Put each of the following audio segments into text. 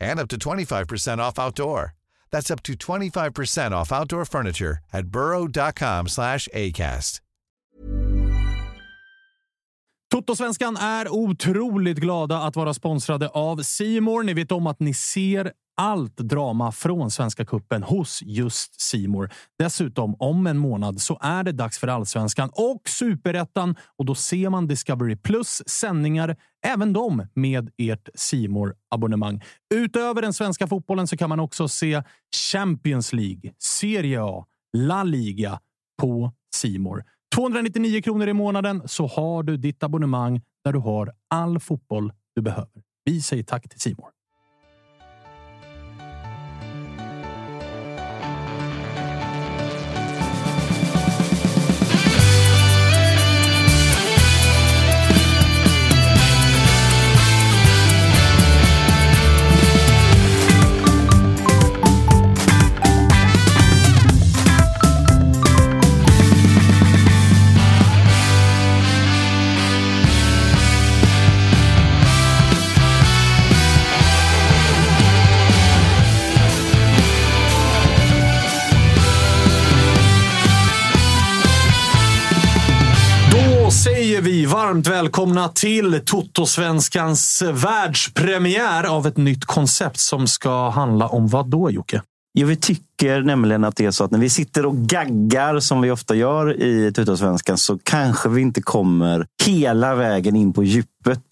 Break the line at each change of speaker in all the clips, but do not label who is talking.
and up to 25% off outdoor. That's up to 25% off outdoor furniture at burrow.com slash ACAST.
Totosvenskan är otroligt glada att vara sponsrade av Simor. Ni vet om att ni ser allt drama från Svenska Kuppen hos just Simor. Dessutom, om en månad så är det dags för Allsvenskan och Superettan och då ser man Discovery Plus sändningar, även de med ert simor abonnemang Utöver den svenska fotbollen så kan man också se Champions League, Serie A, La Liga på Simor. 299 kronor i månaden så har du ditt abonnemang där du har all fotboll du behöver. Vi säger tack till Simor. Vi varmt välkomna till Toto-svenskans världspremiär av ett nytt koncept som ska handla om vad då, Jocke?
Jo, vi tycker nämligen att det är så att när vi sitter och gaggar som vi ofta gör i Tuttosvenskan så kanske vi inte kommer hela vägen in på djupet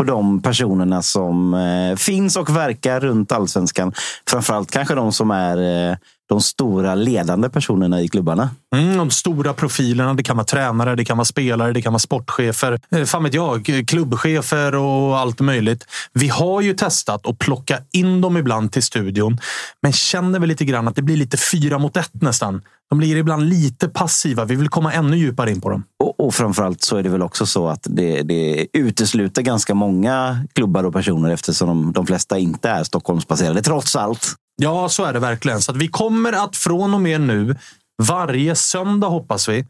på de personerna som eh, finns och verkar runt allsvenskan. Framförallt kanske de som är eh, de stora ledande personerna i klubbarna.
Mm, de stora profilerna. Det kan vara tränare, det kan vara spelare, det kan vara sportchefer. Eh, Fan vet jag, eh, klubbchefer och allt möjligt. Vi har ju testat att plocka in dem ibland till studion, men känner väl lite grann att det blir lite fyra mot ett nästan. De blir ibland lite passiva. Vi vill komma ännu djupare in på dem.
Och, och framförallt så är det väl också så att det, det utesluter ganska många klubbar och personer eftersom de, de flesta inte är Stockholmsbaserade, trots allt.
Ja, så är det verkligen. Så vi kommer att från och med nu, varje söndag hoppas vi,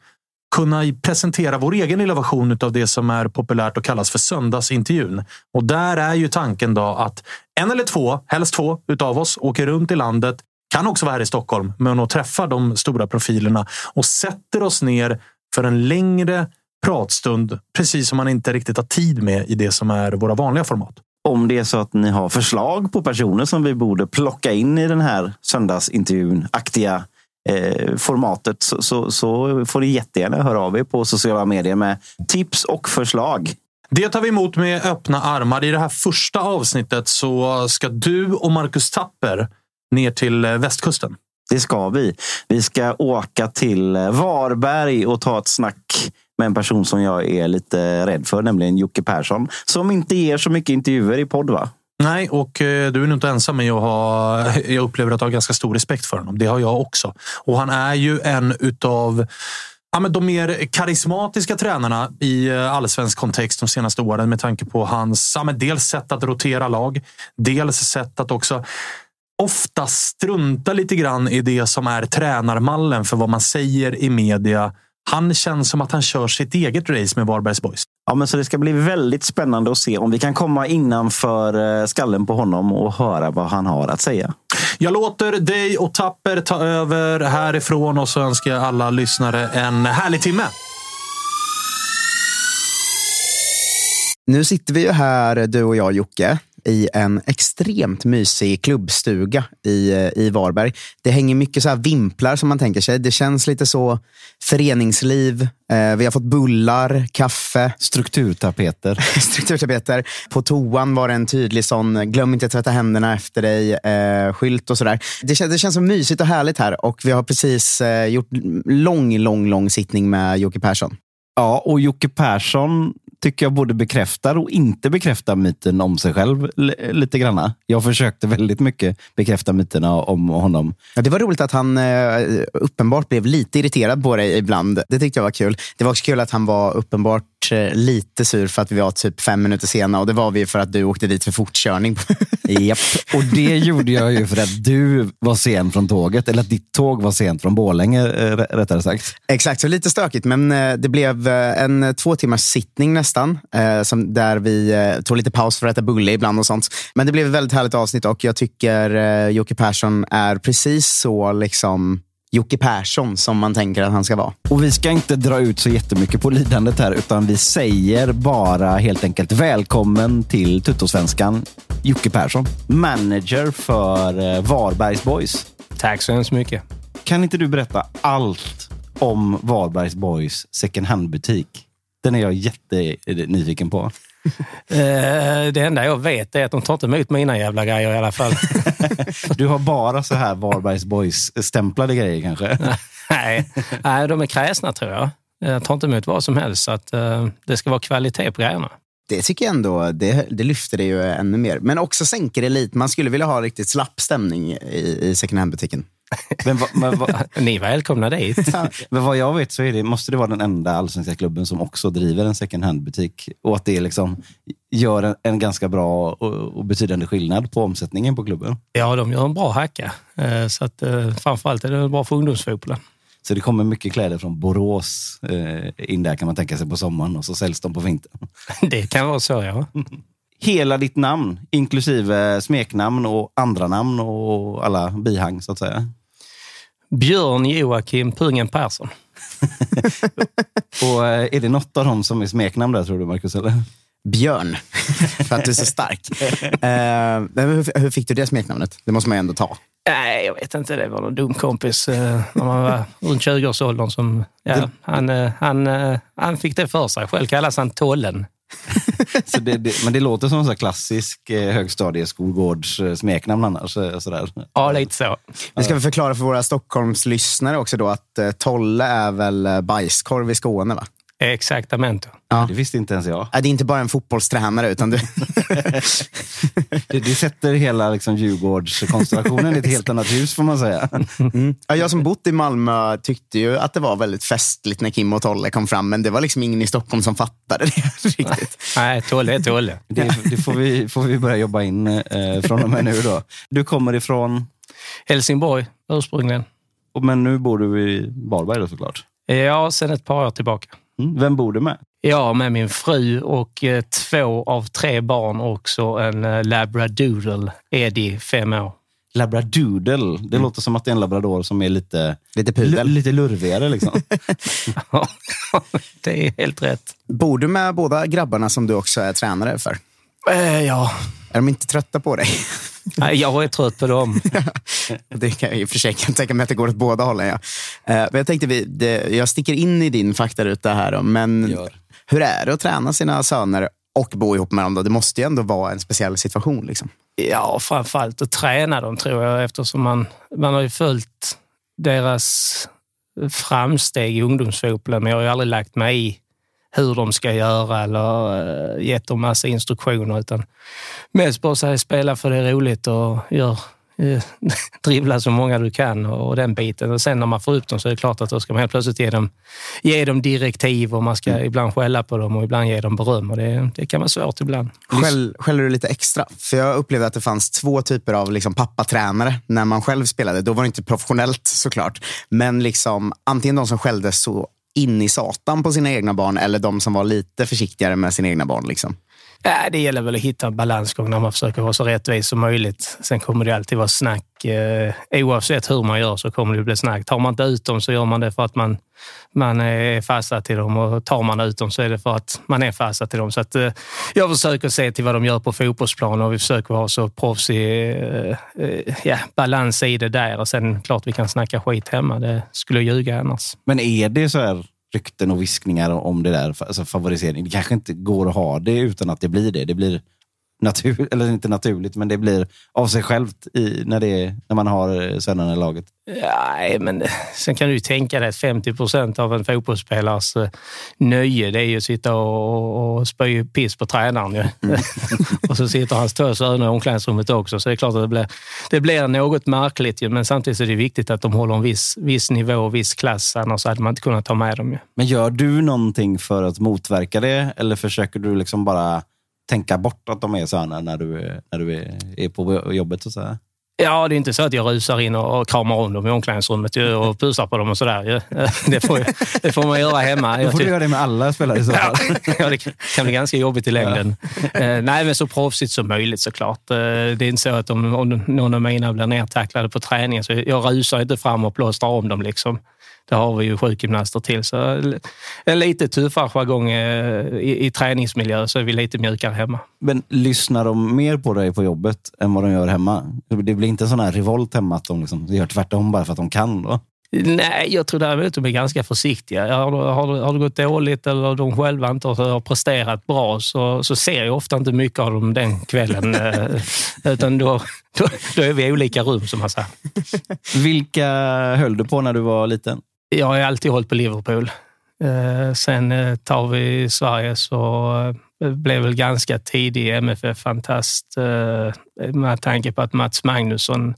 kunna presentera vår egen lilla version av det som är populärt att kallas för söndagsintervjun. Och där är ju tanken då att en eller två, helst två utav oss, åker runt i landet, kan också vara här i Stockholm, men och träffar de stora profilerna och sätter oss ner för en längre pratstund, precis som man inte riktigt har tid med i det som är våra vanliga format.
Om det är så att ni har förslag på personer som vi borde plocka in i den här söndagsintervjun-aktiga eh, formatet så, så, så får ni jättegärna höra av er på sociala medier med tips och förslag.
Det tar vi emot med öppna armar. I det här första avsnittet så ska du och Marcus Tapper ner till eh, västkusten.
Det ska vi. Vi ska åka till Varberg och ta ett snack med en person som jag är lite rädd för, nämligen Jocke Persson. Som inte ger så mycket intervjuer i podd, va?
Nej, och eh, du är nog inte ensam med att ha... Jag upplever att ha ganska stor respekt för honom. Det har jag också. Och han är ju en utav ja, men de mer karismatiska tränarna i eh, allsvensk kontext de senaste åren med tanke på hans ja, dels sätt att rotera lag, dels sätt att också ofta strunta lite grann i det som är tränarmallen för vad man säger i media Han känns som att han kör sitt eget race med Varbergs Boys.
Ja, men så det ska bli väldigt spännande att se om vi kan komma innanför eh, skallen på honom och höra vad han har att säga.
Jag låter dig och Tapper ta över härifrån och så önskar jag alla lyssnare en härlig timme.
Nu sitter vi ju här, du och jag Jocke, i en extremt mysig klubbstuga i, i Varberg. Det hänger mycket så här vimplar som man tänker sig. Det känns lite så föreningsliv. Eh, vi har fått bullar, kaffe.
Strukturtapeter.
Strukturtapeter. På toan var det en tydlig sån, glöm inte att tvätta händerna efter dig, eh, skylt och sådär. Det, kän, det känns så mysigt och härligt här och vi har precis eh, gjort lång, lång, lång sittning med Jocke Persson.
Ja, och Jocke Persson tycker jag både bekräftar och inte bekräftar myten om sig själv lite granna. Jag försökte väldigt mycket bekräfta myterna om honom.
Ja, det var roligt att han eh, uppenbart blev lite irriterad på dig ibland. Det tyckte jag var kul. Det var också kul att han var uppenbart lite sur för att vi var typ fem minuter sena och det var vi för att du åkte dit för fortkörning.
Japp, och det gjorde jag ju för att du var sen från tåget, eller att ditt tåg var sent från Borlänge eh, rättare sagt.
Exakt, så lite stökigt men det blev en två timmars sittning nästan. Eh, som, där vi eh, tog lite paus för att äta bulle ibland och sånt. Men det blev ett väldigt härligt avsnitt och jag tycker eh, Jocke Persson är precis så liksom Jocke Persson som man tänker att han ska vara.
Och vi ska inte dra ut så jättemycket på lidandet här, utan vi säger bara helt enkelt välkommen till Tuttosvenskan, Jocke Persson. Manager för eh, Varbergs Boys.
Tack så hemskt mycket.
Kan inte du berätta allt om Varbergs Boys second hand-butik? Den är jag jättenyfiken på.
Eh, det enda jag vet är att de tar inte emot mina jävla grejer i alla fall.
du har bara så här Varbergs Boys-stämplade grejer kanske?
nej, nej, de är kräsna tror jag. Jag tar inte emot vad som helst, så att, uh, det ska vara kvalitet på grejerna.
Det tycker jag ändå, det, det lyfter det ju ännu mer. Men också sänker det lite. Man skulle vilja ha riktigt slapp stämning i, i second hand-butiken.
Men, va, men va, Ni är välkomna dit.
men vad jag vet så är det, måste det vara den enda allsvenska klubben som också driver en second hand-butik. Och att det liksom gör en, en ganska bra och, och, betydande skillnad på omsättningen på klubben.
Ja, de gör en bra hacka. Eh, så att, eh, framförallt är det bra för ungdomsfotbollen.
Så det kommer mycket kläder från Borås eh, in där kan man tänka sig på sommaren och så säljs de på vintern.
Det kan vara så, ja.
Hela ditt namn, inklusive smeknamn och andra namn och alla bihang så att säga.
Björn Joakim Pungen Persson.
och eh, är det något av dem som är smeknamn där tror du, Marcus? Eller?
Björn, för att du är så stark. uh, hur, hur, fick du det smeknamnet? Det måste man ju ändå ta.
Nej, jag vet inte. Det var någon dum kompis uh, när man var runt 20-årsåldern som... Ja, han, uh, han, han fick det för sig. Själv kallas han Tollen.
Så det, det, men det låter som en klassisk eh, högstadieskolgårds eh, smeknamn annars. Eh, sådär.
Ja, lite så.
Vi ska väl förklara för våra Stockholmslyssnare också då att eh, Tolle är väl bajskorv i Skåne, va?
Exaktamente.
Ja. Det visste inte ens jag.
Det är inte bara en fotbollstränare. Utan du...
det, det sätter hela liksom, Djurgårdskonstellationen i ett helt annat ljus får man säga.
Mm. Ja, jag som bott i Malmö tyckte ju att det var väldigt festligt när Kim och Tolle kom fram. Men det var liksom ingen i Stockholm som fattade det riktigt.
Nej, Tolle är Tolle.
Det, det, får, vi, får vi börja jobba in eh, från och med nu. då. Du kommer ifrån?
Helsingborg ursprungligen.
Men nu bor du i Varberg då såklart?
Ja, sedan ett par år tillbaka.
Mm. Vem bor du med?
Jag med min fru och eh, två av tre barn och också en eh, labradoodle, Eddie, fem år.
Labradoodle, det mm. låter som att det är en labrador som är lite,
lite, pudel.
lite lurvigare. Liksom.
det är helt rätt.
Bor du med båda grabbarna som du också är tränare för?
Eh, ja.
Är de inte trötta på dig?
Jag är trött på dem.
det kan jag i och för sig kan tänka mig att det går åt båda hållen. Ja. Eh, men jag tänkte, vi, det, jag sticker in i din faktaruta här. Då, men Gör. hur är det att träna sina söner och bo ihop med dem? Då? Det måste ju ändå vara en speciell situation. Liksom.
Ja, framförallt att träna dem tror jag eftersom man, man har ju följt deras framsteg i ungdomsfotbollen. Men jag har ju aldrig lagt mig i hur de ska göra eller uh, gett dem massa instruktioner. Utan mest bara säga spela för det är roligt och gör, uh, dribbla så många du kan och, och, den biten. Och sen när man får upp dem så är det klart att då ska man helt plötsligt ge dem, ge dem direktiv och man ska mm. ibland skälla på dem och ibland ge dem beröm. Och det, det kan vara svårt ibland.
Skäll, skäller du lite extra? För jag upplevde att det fanns två typer av liksom pappatränare när man själv spelade. Då var det inte professionellt såklart. Men liksom, antingen de som skällde så in i satan på sina egna barn eller de som var lite försiktigare med sina egna barn? Liksom?
Äh, det gäller väl att hitta en balansgång när man försöker vara så rättvis som möjligt. Sen kommer det alltid vara snack. Eh, oavsett hur man gör så kommer det bli snack. Tar man inte ut dem så gör man det för att man, man är fastsatt till dem och tar man ut dem så är det för att man är fastsatt till dem. Så att, eh, jag försöker se till vad de gör på fotbollsplanen och vi försöker ha så proffsig eh, eh, ja, balans i det där. Och sen klart vi kan snacka skit hemma. Det skulle jag ljuga annars.
Men är det så här rykten och viskningar om det där, alltså favorisering. Det kanske inte går att ha det utan att det blir det. Det blir natur, eller inte naturligt, men det blir av sig självt i, när, det, när man har sönerna i laget.
Nej, men sen kan du ju tänka dig att 50 procent av en fotbollsspelares eh, nöje det är ju att sitta och, och spy piss på tränaren. Ja. Mm. och så sitter hans två söner i omklädningsrummet också, så det är klart att det blir, det blir något märkligt. Men samtidigt är det viktigt att de håller en viss, viss nivå och viss klass, annars hade man inte kunnat ta med dem. Ja.
Men gör du någonting för att motverka det eller försöker du liksom bara tänka bort att de är söner när du, när du är på jobbet? Och så
Ja, det är inte så att jag rusar in och kramar om dem i omklädningsrummet och pusar på dem och sådär. Det får, det får man göra hemma.
Då får du göra det med alla spelare i så fall.
Ja, det kan bli ganska jobbigt i längden. Ja. Eh, nej, men så proffsigt som möjligt såklart. Eh, det är inte så att om, om någon av mina blir nertacklade på träningen så jag rusar inte fram och plåstrar om dem. Liksom. Det har vi ju sjukgymnaster till. Så en lite tuffare jargong eh, i, i träningsmiljö så är vi lite mjukare hemma.
Men lyssnar de mer på dig på jobbet än vad de gör hemma? Det blir inte en sån här revolt hemma att de liksom gör tvärtom bara för att de kan? Då?
Nej, jag tror däremot att de är ganska försiktiga. Har, har, har det gått dåligt eller de själva inte har presterat bra så, så ser jag ofta inte mycket av dem den kvällen. Eh, utan då, då, då, är vi i olika rum, som man säger.
Vilka höll du på när du var liten?
Jag har alltid hållit på Liverpool. Eh, sen eh, tar vi Sverige så eh, blev väl ganska tidig MFF-fantast med tanke på att Mats Magnusson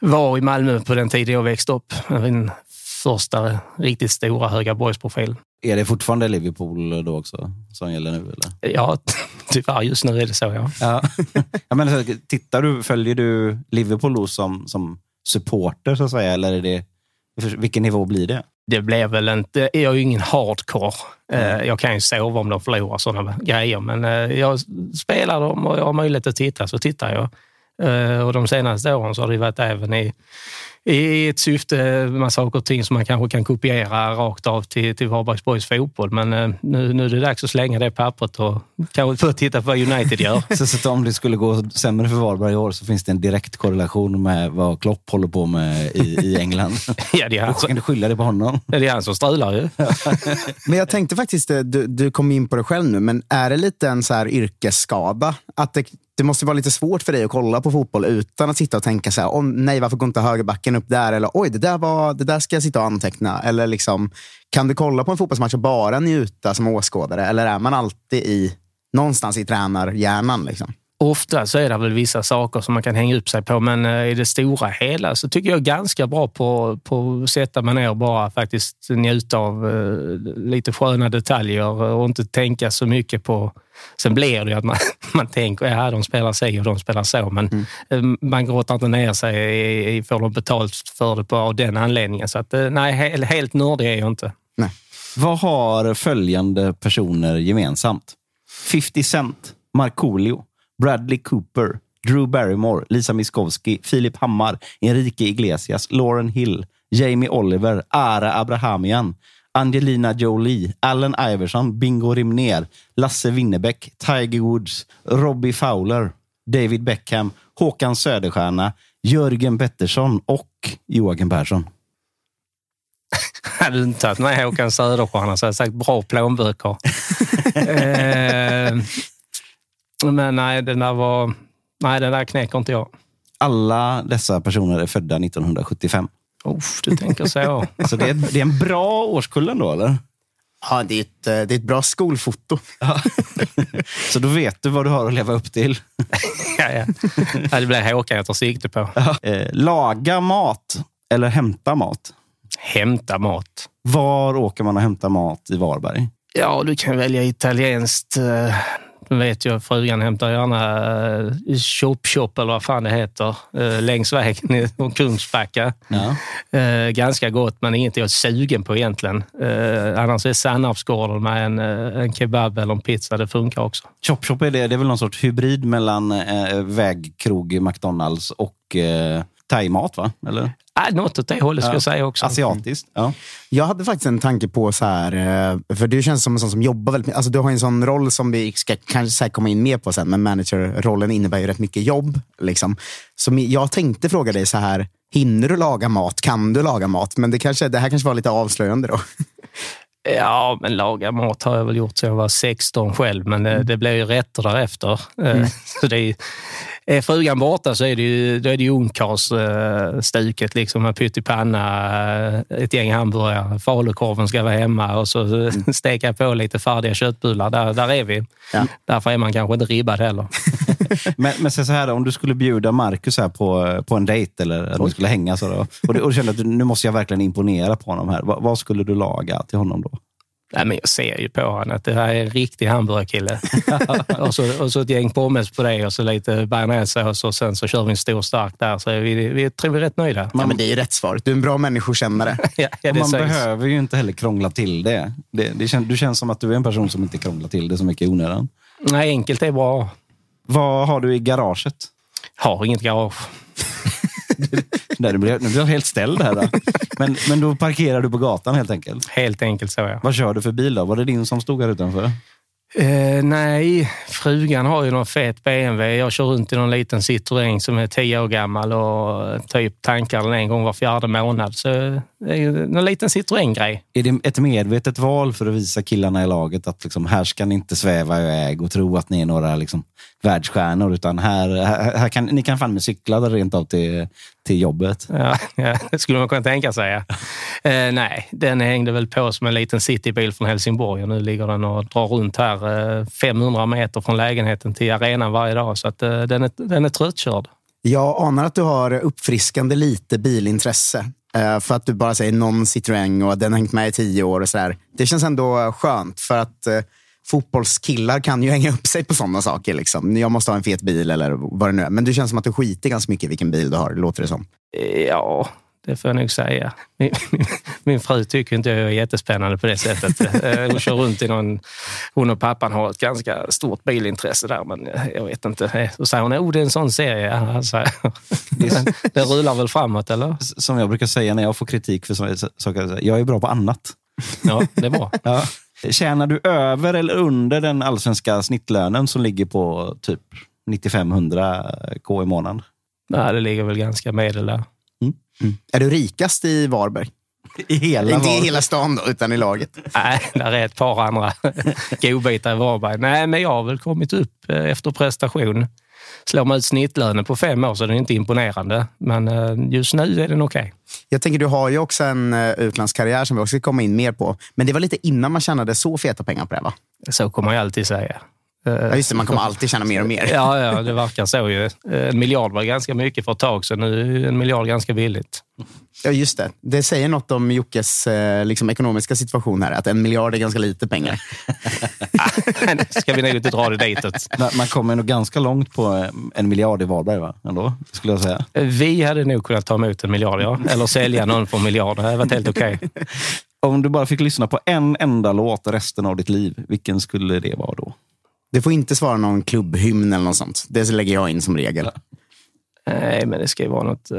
var i Malmö på den tiden jag växte upp. Min första riktigt stora höga boysprofil.
Är det fortfarande Liverpool då också som gäller nu? Eller?
Ja, tyvärr just nu är det så. Ja.
ja. ja men, tittar du, följer du Liverpool då som, som supporter så att säga? Eller är det vilken nivå blir det?
Det blir väl inte... Jag är ju ingen hardcore. Mm. Jag kan ju sova om de förlorar sådana grejer, men eh, jag spelar dem och jag har möjlighet att titta så tittar jag. Eh, och de senaste åren så har det varit även i i ett syfte med saker och ting som man kanske kan kopiera rakt av till, till Varbergs Boys fotboll. Men eh, nu, nu är det dags att slänga det pappret och kanske få titta på vad United gör.
så, så om det skulle gå sämre för Varberg i år så finns det en direkt korrelation med vad Klopp håller på med i, i England?
ja, det är han
som, kan du skylla det på honom?
Ja, det är han som strular ju.
men jag tänkte faktiskt, eh, du, du kom in på det själv nu, men är det lite en så här yrkesskada? Att det det måste vara lite svårt för dig att kolla på fotboll utan att sitta och tänka så här, oh, nej, varför går inte högerbacken upp där? Eller oj, det där, var, det där ska jag sitta och anteckna. Eller liksom, kan du kolla på en fotbollsmatch och bara njuta som åskådare? Eller är man alltid i, någonstans i tränarhjärnan? Liksom?
Ofta så är det väl vissa saker som man kan hänga upp sig på, men eh, i det stora hela så tycker jag ganska bra på, på att sätta mig ner och bara faktiskt njuta av eh, lite sköna detaljer och inte tänka så mycket på... Sen blir det ju att man, man tänker ja, de spelar sig och de spelar så, men mm. Eh, man gråter inte ner sig i, får de betalt för det på, av den anledningen. Så att, nej, helt, helt nördig är jag inte.
Nej. Vad har följande personer gemensamt? 50 Cent, Markoolio, Bradley Cooper, Drew Barrymore, Lisa Miskovsky, Filip Hammar, Enrique Iglesias, Lauren Hill, Jamie Oliver, Ara Abrahamian, Angelina Jolie, Allen Iverson, Bingo Rimner, Lasse Winnerbäck, Tiger Woods, Robbie Fowler, David Beckham, Håkan Söderstjärna, Jörgen Pettersson och Joakim Persson.
Hade du inte tagit med Håkan Söderstjärna så hade jag sagt bra plånböcker. eh, men nej, den där var... Nej, den där knäcker inte jag.
Alla dessa personer är födda 1975.
Uff, du tänker så.
så det är, det är en bra årskull ändå, eller?
Ja, det är ett, eh, det är ett bra skolfoto. Ja.
så då vet du vad du har att leva upp till.
ja, ja. Det blir Håkan jag tar sikte på. Ja.
Eh, laga mat eller hämta mat?
Hämta mat.
Var åker man och hämtar mat i Varberg?
Ja, du kan välja italienskt. Eh, du vet ju, frugan hämtar gärna uh, chop chop eller vad fan det heter uh, längs vägen i Kungsbacka.
Ja.
Uh, ganska gott, men inget jag är sugen på egentligen. Annars är Sannarpsgården med en, en kebab eller en pizza, det funkar också.
Chop Chop är, det, det är väl någon sorts hybrid mellan eh, vägkrog, McDonalds och eh, thaimat, va? Eller?
Äh, något åt det hållet ska jag säga också.
Asiatiskt. Ja.
Jag hade faktiskt en tanke på så här, eh, för du känns som en sån som jobbar väldigt mycket. Alltså du har en sån roll som vi ska kanske så här komma in mer på sen, men managerrollen innebär ju rätt mycket jobb. Liksom. Så jag tänkte fråga dig så här, hinner du laga mat? Kan du laga mat? Men det, kanske, det här kanske var lite avslöjande då.
Ja, men laga mat har jag väl gjort sedan jag var 16 själv, men det, det blir ju rätter därefter. Mm. Så det är, är frugan borta så är det ju, då är det ju ungkarlsstuket liksom med pyttipanna, ett gäng hamburgare, falukorven ska vara hemma och så mm. steka på lite färdiga köttbullar. Där, där är vi. Ja. Därför är man kanske inte ribbad heller.
men, men så här, om du skulle bjuda Marcus här på, på en dejt eller att ni skulle hänga så då, och, du, och du kände att nu måste jag verkligen imponera på honom här. vad, vad skulle du laga till honom då?
Nej, men jag ser ju på honom att det här är en riktig hamburgerkille. och, så, och så ett gäng pommes på det och så lite bearnaisesås och sen så kör vi en stor stark där. Så vi, vi tror vi är rätt nöjda.
Man, ja, men det är ju rätt svar. Du är en bra människokännare.
ja, ja,
man
sägs.
behöver ju inte heller krångla till det. det, det känns, du känns som att du är en person som inte krånglar till det så mycket i onödan.
Nej, enkelt är bra.
Vad har du i garaget?
Har inget garage.
Nej, nu blir jag, nu blir jag helt ställd här. Då. Men, men då parkerar du på gatan helt enkelt?
Helt enkelt så, ja.
Vad kör du för bil då? Var det din som stod här utanför?
Eh, nej, frugan har ju någon fet BMW. Jag kör runt i någon liten Citroën som är tio år gammal och typ tankar den en gång var fjärde månad. Så det är någon liten Citroën-grej.
Är det ett medvetet val för att visa killarna i laget att liksom, här ska ni inte sväva iväg och tro att ni är några liksom, världsstjärnor, utan här, här, här kan ni kan fan med cykla rent av till, till jobbet.
Ja, ja, det skulle man kunna tänka sig. Ja. Eh, nej, den hängde väl på som en liten citybil från Helsingborg och nu ligger den och drar runt här eh, 500 meter från lägenheten till arenan varje dag. Så att, eh, den, är, den är tröttkörd.
Jag anar att du har uppfriskande lite bilintresse. Eh, för att du bara säger någon Citroën och den har hängt med i tio år och sådär. Det känns ändå skönt för att eh, fotbollskillar kan ju hänga upp sig på sådana saker. Liksom. Jag måste ha en fet bil eller vad det nu är. Men du känns som att du skiter ganska mycket i vilken bil du har, låter det som.
Ja, det får jag nog säga. Min, min, min fru tycker inte jag är jättespännande på det sättet. Eh, hon kör runt i någon... Hon och pappan har ett ganska stort bilintresse där, men jag vet inte. Så säger hon, oh det är en sån serie. Alltså, den, den rullar väl framåt, eller?
Som jag brukar säga när jag får kritik för saker, jag är bra på annat.
Ja, det är bra.
Ja. Tjänar du över eller under den allsvenska snittlönen som ligger på typ 9500 k i månaden?
Nej, det ligger väl ganska medel där.
Mm. Mm. Är du rikast i Varberg?
I hela
Inte
Varberg.
i hela stan då, utan i laget?
Nej, där är ett par andra godbitar i Varberg. Nej, men jag har väl kommit upp eh, efter prestation. Slår man ut snittlönen på fem år så är den inte imponerande. Men eh, just nu är den okej. Okay.
Jag tänker, du har ju också en eh, utlandskarriär som vi också ska komma in mer på. Men det var lite innan man tjänade så feta pengar på det, va?
Så kommer man ju alltid säga.
Ja, just det. Man kommer alltid tjäna mer och mer.
Ja, ja det verkar så ju. En miljard var ganska mycket för ett tag sedan. Nu är en miljard ganska billigt.
Ja, just det. Det säger något om Jockes eh, liksom, ekonomiska situation här. Att en miljard är ganska lite pengar.
ska vi nog inte dra det ditåt.
Man kommer nog ganska långt på en miljard i Varberg, va? Ändå, skulle jag säga.
Vi hade nog kunnat ta emot en miljard, ja. Eller sälja någon för en miljard. Det hade varit helt okej. Okay.
Om du bara fick lyssna på en enda låt resten av ditt liv, vilken skulle det vara då?
Du får inte svara någon klubbhymn eller något sånt. Det lägger jag in som regel.
Nej, men det ska ju vara något...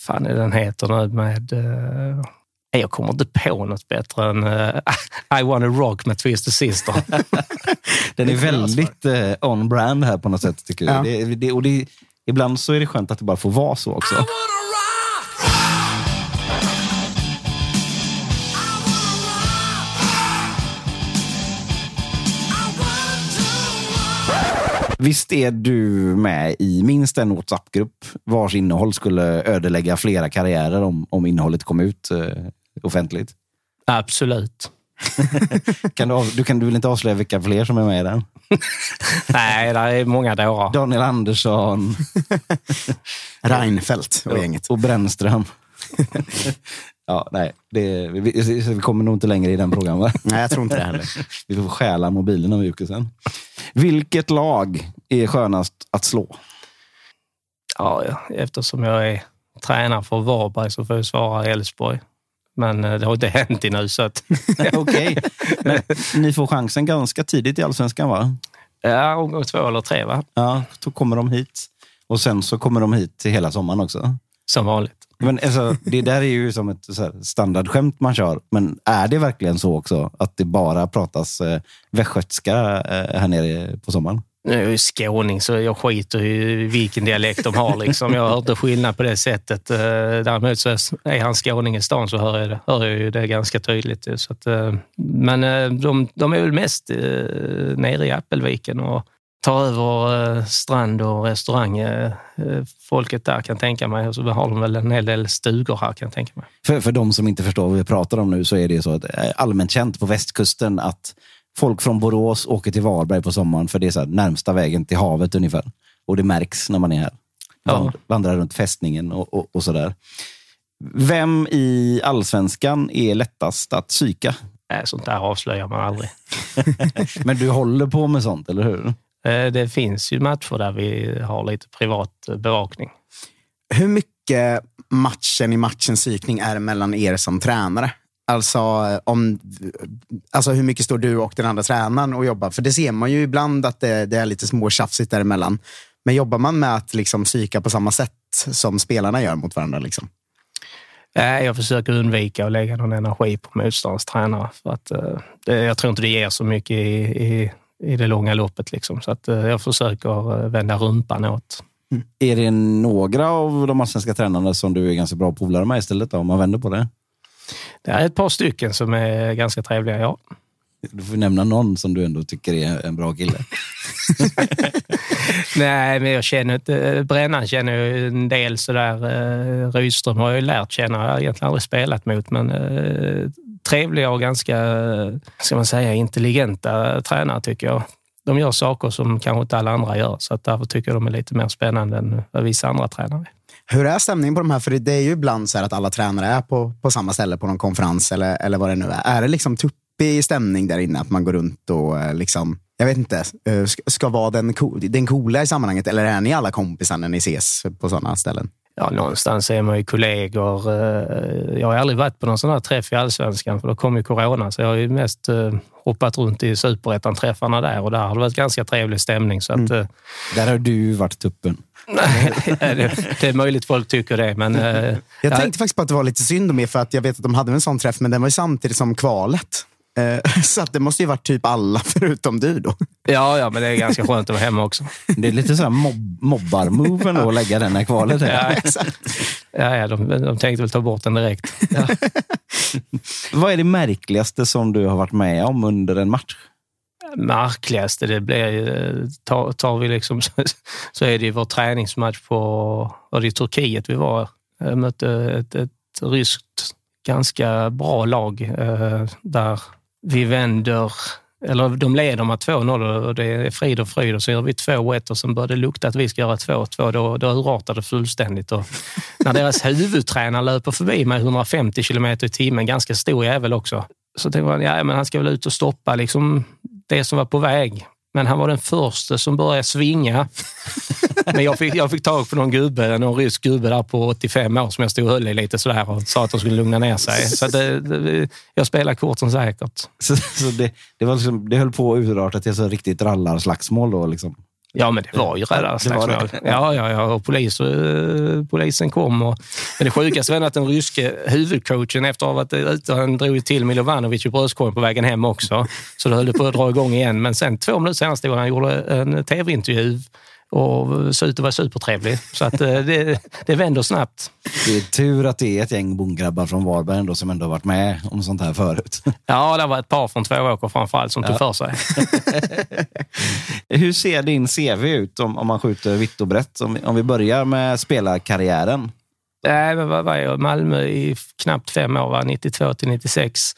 Fan är den heter nu med... Uh, jag kommer inte på något bättre än uh, I wanna rock med Twisted Sister.
den är väldigt uh, on-brand här på något sätt, tycker jag. Ja. Det, det, och det, ibland så är det skönt att det bara får vara så också. Visst är du med i minst en WhatsApp-grupp vars innehåll skulle ödelägga flera karriärer om, om innehållet kom ut eh, offentligt?
Absolut.
kan du, du, kan, du vill inte avslöja vilka fler som är med i den?
Nej, det är många dårar.
Daniel Andersson.
Reinfeldt och gänget.
Och Brännström. Ja, nej, det, vi, vi, kommer nog inte längre i den frågan. Va?
Nej, jag tror inte det heller.
vi får stjäla mobilen av Jocke sen. Vilket lag är skönast att slå?
Ja, eftersom jag är tränare för Varberg så får jag svara Elfsborg. Men eh, det har inte hänt ännu. Så att...
Okej, men ni får chansen ganska tidigt i allsvenskan va?
Ja, omgång två eller tre va?
Ja, då kommer de hit. Och sen så kommer de hit till hela sommaren också.
Som vanligt.
Men alltså, det där är ju som ett så här standardskämt man kör. Men är det verkligen så också att det bara pratas eh, västgötska eh, här nere på sommaren?
Nu är jag ju skåning så jag skiter i vilken dialekt de har. Liksom. Jag hör inte skillnad på det sättet. Eh, däremot så är han skåning i stan så hör jag, det, hör jag ju det ganska tydligt. Så att, eh, men eh, de, de är väl mest nere i Appelviken och tar över eh, strand och restaurang. eh, eh, Folket där kan tänka mig. Och så har de väl en hel del stugor här kan jag tänka mig.
För, för de som inte förstår vad vi pratar om nu så är det så att allmänt känt på västkusten att folk från Borås åker till Varberg på sommaren för det är så närmsta vägen till havet ungefär. Och det märks när man är här.
Ja.
Vand, Vandrar runt fästningen och, och, och sådär. Vem i allsvenskan är lättast att psyka?
Nej, sånt där avslöjar man aldrig.
Men du håller på med sånt, eller hur?
Eh, Det finns ju matcher där vi har lite privat eh, bevakning.
Hur mycket matchen i matchens psykning är mellan er som tränare? Alltså, eh, om, alltså hur mycket står du och den andra tränaren och jobbar? För det ser man ju ibland att det, det är lite småtjafsigt däremellan. Men jobbar man med att liksom psyka på samma sätt som spelarna gör mot varandra? Liksom?
Jag försöker undvika att lägga någon energi på motståndarens tränare. För att, jag tror inte det ger så mycket i, i, i det långa loppet. Liksom. Så att, eh, jag försöker eh, vända rumpan åt.
Är det några av de allsvenska tränarna som du är ganska bra polare med istället, då, om man vänder på det?
Det är ett par stycken som är ganska trevliga, ja.
Du får nämna någon som du ändå tycker är en bra kille.
Nej, men jag känner inte... Brännan känner ju en del sådär. Eh, Rydström har jag ju lärt känna. Jag har egentligen aldrig spelat mot, men eh, trevliga och ganska, eh, ska man säga, intelligenta tränare tycker jag. De gör saker som kanske inte alla andra gör, så att därför tycker jag de är lite mer spännande än vad vissa andra tränare är.
Hur är stämningen på de här? För det- är ju ibland så här att alla tränare är på, på samma ställe på någon konferens eller, eller vad det nu är. Är det liksom tuppig stämning där inne? Att man går runt och eh, liksom, jag vet inte, eh, ska, ska vara den, co- den coola i sammanhanget? Eller är ni alla kompisar när ni ses på sådana ställen?
Ja, någonstans är man ju kollegor. Eh, Jag har aldrig varit på någon sån här träff i Allsvenskan, för då kom ju corona. Så jag har ju mest eh, hoppat runt i superettan-träffarna där och där har det varit ganska trevlig stämning. Så att, eh,
Där har du varit tuppen.
Det, det är möjligt folk tycker det, men...
Jag
ja,
tänkte faktiskt på att det var lite synd om er, för att jag vet att de hade en sån träff, men den var ju samtidigt som kvalet. Eh, Så att det måste ju varit typ alla förutom du då.
Ja, ja, men det är ganska skönt att vara hemma också.
Det är lite så här mob mobbar-moven att lägga den här kvalet.
Ja,
Här.
Exakt.
ja, ja de, de tänkte väl ta bort den direkt. Ja.
Vad är det märkligaste som du har varit med om under en match?
Märkligaste, det blir ju... Tar, tar vi liksom, så, så är det ju vår träningsmatch på... Var det i Turkiet vi var? Jag mötte ett, ett ryskt ganska bra lag eh, där vi vänder eller de leder med 2-0 och det är frid och fröjd och så gör vi 2-1 och sen börjar det lukta att vi ska göra 2-2. Då, då urartar det fullständigt. Och när deras huvudtränare löper förbi med 150 kilometer i timmen, ganska stor jävel också, så tänkte man ja, men han ska väl ut och stoppa liksom, det som var på väg. Men han var den första som började svinga. Men jag fick, jag fick tag på någon gubbe, någon rysk gubbe där på 85 år som jag stod och höll i lite sådär och sa att de skulle lugna ner sig. Så det, det, jag spelar korten säkert.
Så, så det, det, var liksom, det höll på att urarta till ett riktigt rallarslagsmål då? Liksom.
Ja, men det var ju
Det var
slagsmål.
det.
Ja, ja, ja. Och polis, eh, polisen kom. Och, men det sjukaste var att den ryske huvudcoachen efter att ha varit ute, han drog till Milovanovic i bröstkorgen på vägen hem också. Så då höll det på att dra igång igen. Men sen två minuter senare stod han och gjorde en tv-intervju och såg ut att vara supertrevlig. Så att eh, det, det vänder snabbt.
Det är tur att det är ett gäng bondgrabbar från Varberg ändå som ändå varit med om sånt här förut.
Ja, det var ett par från Tvååker framförallt som tog för sig.
Hur ser din CV ut om, om man skjuter vitt och brett? Om, om vi börjar med spelarkarriären.
Nej, vad var jag? Malmö i knappt fem år, va? 92 till 96.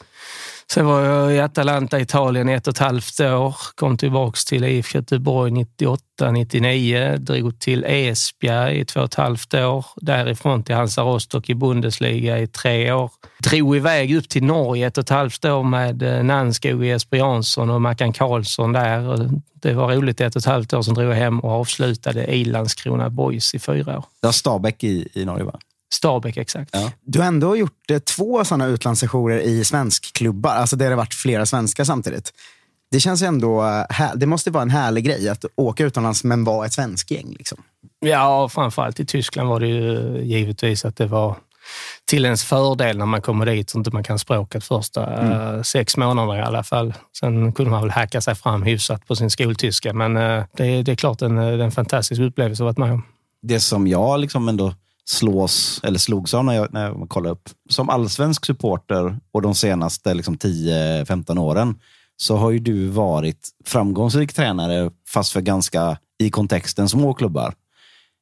Sen var jag i Atalanta, Italien i ett och ett halvt år. Kom tillbaka till IFK Göteborg 98, 99. Drog till Esbjerg i två och ett halvt år. Därifrån till Hansa Rostock i Bundesliga i tre år. Drog iväg upp till Norge ett och ett halvt år med eh, Nanskog, Jesper Jansson och Mackan Karlsson där. Det var roligt ett och ett halvt år. Sen drog jag hem och avslutade i Landskrona Boys i fyra år.
Det var Stabäck i, i Norge, va?
Stabäck, exakt.
Ja.
Du har ändå gjort eh, två sådana utlandssessioner i svenskklubbar, alltså där det har varit flera svenskar samtidigt. Det känns ändå, eh, här, det måste vara en härlig grej att åka utomlands men vara ett svensk gäng. Liksom.
Ja, framförallt i Tyskland var det ju givetvis att det var till ens fördel när man kommer dit så inte man kan språket första
Mm.
eh, sex månader i alla fall. Sen kunde man väl hacka sig fram hyfsat på sin skoltyska, men det, är- det är klart en, en fantastisk upplevelse att varit med om.
Det som jag liksom ändå slås, eller slogs av när jag, när jag kollade upp. Som allsvensk supporter och de senaste liksom 10-15 åren så har ju du varit framgångsrik tränare fast för ganska, i kontexten, små klubbar.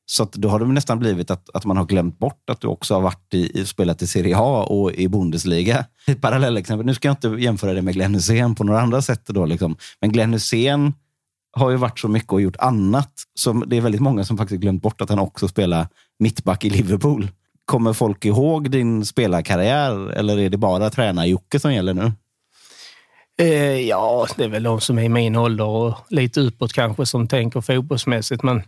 Så att då har det nästan blivit att, att man har glömt bort att du också har varit i, i, spelat i Serie A och i Bundesliga. Ett parallellexempel. Nu ska jag inte jämföra det med Glenn Hysén på några andra sätt. Då, liksom. Men Glenn Hysén har ju varit så mycket och gjort annat. Så det är väldigt många som faktiskt glömt bort att han också spelar mittback i Liverpool. Kommer folk ihåg din spelarkarriär eller är det bara tränar-Jocke som gäller nu?
Eh, ja, det är väl de som är i min ålder och lite uppåt kanske som tänker fotbollsmässigt. Men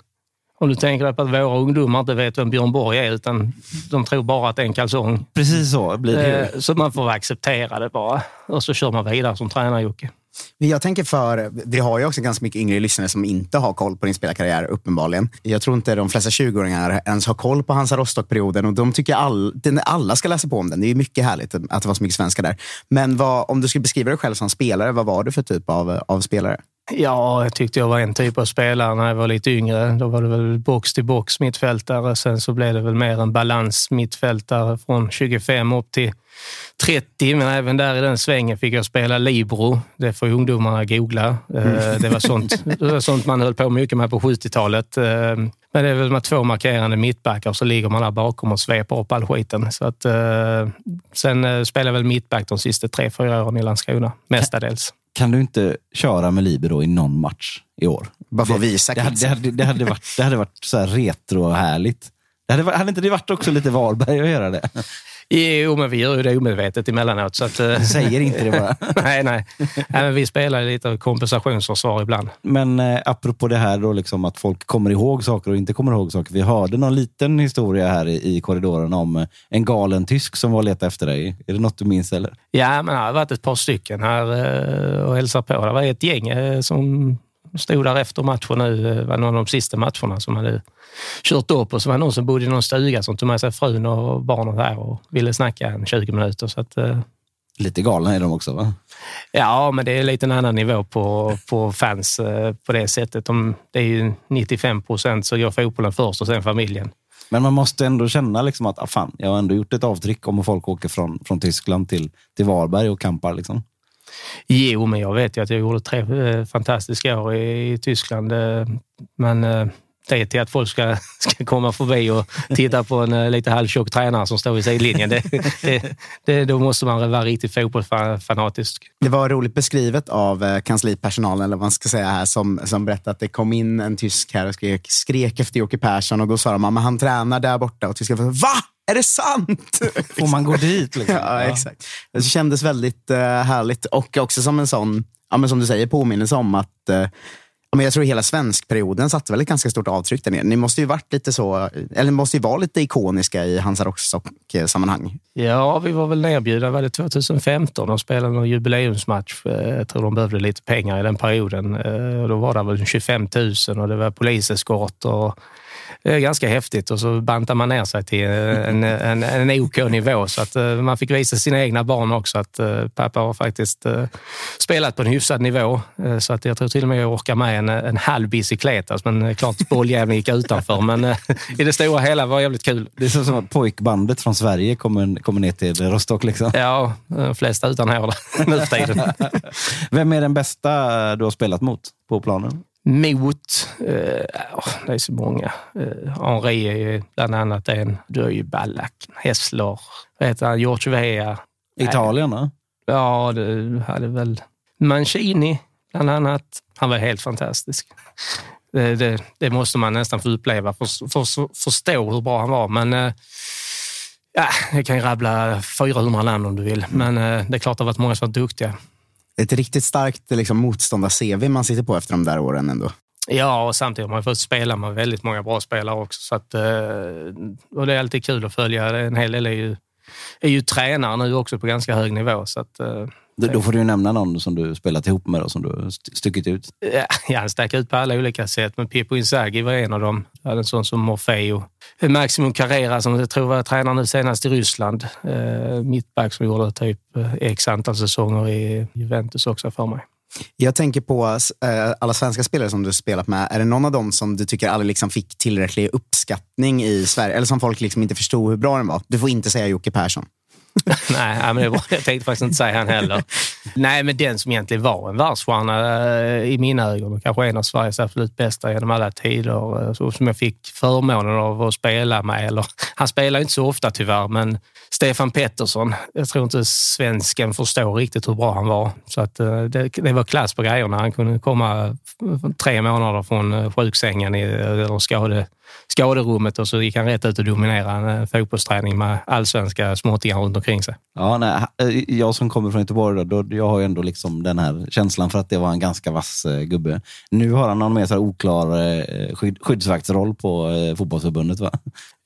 om du tänker dig på att våra ungdomar inte vet vem Björn Borg är utan de tror bara att det är en kalsong.
Precis så blir det.
Eh, så man får acceptera det bara och så kör man vidare som tränar-Jocke.
Men Jag tänker för, vi har ju också ganska mycket yngre lyssnare som inte har koll på din spelarkarriär, uppenbarligen. Jag tror inte de flesta 20-åringar ens har koll på Hansa Rostock-perioden och de tycker all, alla ska läsa på om den. Det är ju mycket härligt att det var så mycket svenskar där. Men vad, om du skulle beskriva dig själv som spelare, vad var du för typ av, av spelare?
Ja, jag tyckte jag var en typ av spelare när jag var lite yngre. Då var det väl box till box mittfältare. Sen så blev det väl mer en balans mittfältare från 25 upp till 30. Men även där i den svängen fick jag spela libero. Det får ungdomarna googla. Eh, Det var sånt, det var sånt man höll på mycket med på 70-talet. Eh, Men det är väl med två markerande mittbackar och så ligger man där bakom och sveper upp all skiten. Så att, eh, sen spelade jag väl mittback de sista tre, fyra åren i Landskrona, mestadels.
Kan du inte köra med Libero i någon match i år?
Bara för att visa
Det det hade, det hade varit, det hade varit så här retro-härligt. Det hade, hade inte det varit också lite Varberg att göra det?
Jo, men vi gör ju det omedvetet emellanåt. Så att, eh,
Säger inte det bara.
nej, nej. men vi spelar lite kompensationsförsvar ibland.
Men eh, apropå det här då liksom att folk kommer ihåg saker och inte kommer ihåg saker. Vi hörde någon liten historia här i, i korridoren om eh, en galen tysk som var och letade efter dig. Är det något du minns eller?
Ja, men det har varit ett par stycken här eh, och hälsar på. Det var ett gäng som stod där efter matchen nu. Det var någon av de sista matcherna som hade kört upp och så var det någon som bodde i någon stuga som tog med sig frun och barnen där och ville snacka en 20 minuter. Så att, eh,
Lite galna är de också va?
Ja, men det är lite en annan nivå på, på fans eh, på det sättet. De, det är ju 95 procent så går fotbollen först och sen familjen.
Men man måste ändå känna liksom att ah, fan, jag har ändå gjort ett avtryck om folk åker från, från Tyskland till, till Varberg och kampar. Liksom.
Jo, men jag vet ju att jag gjorde tre eh, fantastiska år i, i Tyskland. Eh, men eh, det till att folk ska, ska komma förbi och titta på en lite halvtjock tränare som står vid sidlinjen. Det, det, det, då måste man vara riktigt fotbollsfanatisk.
Det var roligt beskrivet av kanslipersonalen, eller vad man ska säga här, som, som berättade att det kom in en tysk här och skrek, skrek efter Jocke Persson och då sa de att han tränar där borta och tyskarna var Va? Är det sant?
Får man gå dit? Liksom?
ja, exakt. Det kändes väldigt eh, härligt och också som en sån, ja, men som du säger, påminnelse om att men jag tror hela svenskperioden satte väl ett ganska stort avtryck där nere. Ni måste ju varit lite så, eller måste ju vara lite ikoniska i Hansa Rostock-sammanhang.
Ja, vi var väl nerbjudna var det 2015 och spelade någon jubileumsmatch. Eh, Jag tror de behövde lite pengar i den perioden. Och Då var det väl 25 000 och det var poliseskort. Och ganska häftigt och så bantar man ner sig till en, en, en OK-nivå så att eh, man fick visa sina egna barn också att eh, pappa har faktiskt eh, spelat på en hyfsad nivå. Eh, Så att jag tror till och med jag orkar med en, en halv bicykletas. Men eh, klart bolljäveln gick utanför. Men eh, i det stora hela var det jävligt kul.
Det är som att pojkbandet från Sverige kommer, kommer ner till Rostock. Liksom.
Ja, de flesta utan hår nu för tiden.
Vem är den bästa du har spelat mot på planen?
Mot, eh, det är så många. Eh, Henri är ju bland annat en. Du har ju Ballack, Hessler, vad heter han, George Weah.
Italien? då?
Ja, du hade väl Mancini bland annat. Han var helt fantastisk. Det, det, det måste man nästan få uppleva för att förstå hur bra han var. Men eh, ja, jag kan ju rabbla 400 namn om du vill, men eh, det är klart att det har varit många som varit duktiga.
Ett riktigt starkt liksom, motståndar-CV man sitter på efter de där åren ändå.
Ja, och samtidigt har man fått spela med väldigt många bra spelare också. Så att, eh, och det är alltid kul att följa. En hel del är ju, är ju tränare nu också på ganska hög nivå. Så att, eh,
då får du nämna någon som du spelat ihop med och som du stuckit ut.
Ja, han stack ut på alla olika sätt, men Pippo Inzaghi var en av dem. Jag hade en sån som Morfeo. Maximum Carrera som jag tror var tränare nu senast i Ryssland. Eh, mittback som gjorde typ eh, x antal säsonger i Juventus också för mig.
Jag tänker på äh, alla svenska spelare som du spelat med. Är det någon av dem som du tycker aldrig liksom fick tillräcklig uppskattning i Sverige? Eller som folk liksom inte förstod hur bra den var? Du får inte säga Jocke Persson.
Nej, men det var, jag tänkte faktiskt inte säga han heller. Nej, men den som egentligen var en världsstjärna eh, i mina ögon och kanske en av Sveriges absolut bästa genom alla tider, eh, så som jag fick förmånen av att spela med. Eller, han spelar inte så ofta tyvärr, men Stefan Pettersson. Jag tror inte svensken förstår riktigt hur bra han var. Så att, eh, det, det var klass på grejerna. Han kunde komma tre månader från sjuksängen i, eller skade, skaderummet och så gick han rätt ut och dominerade en fotbollsträning med allsvenska småttingar runt omkring sig.
Ja, nej, eh, jag som kommer från Göteborg, då, då, jag har ju ändå liksom den här känslan för att det var en ganska vass eh, gubbe. Nu har han någon mer så oklar eh, skydd, skyddsvaktsroll på eh, fotbollsförbundet, va?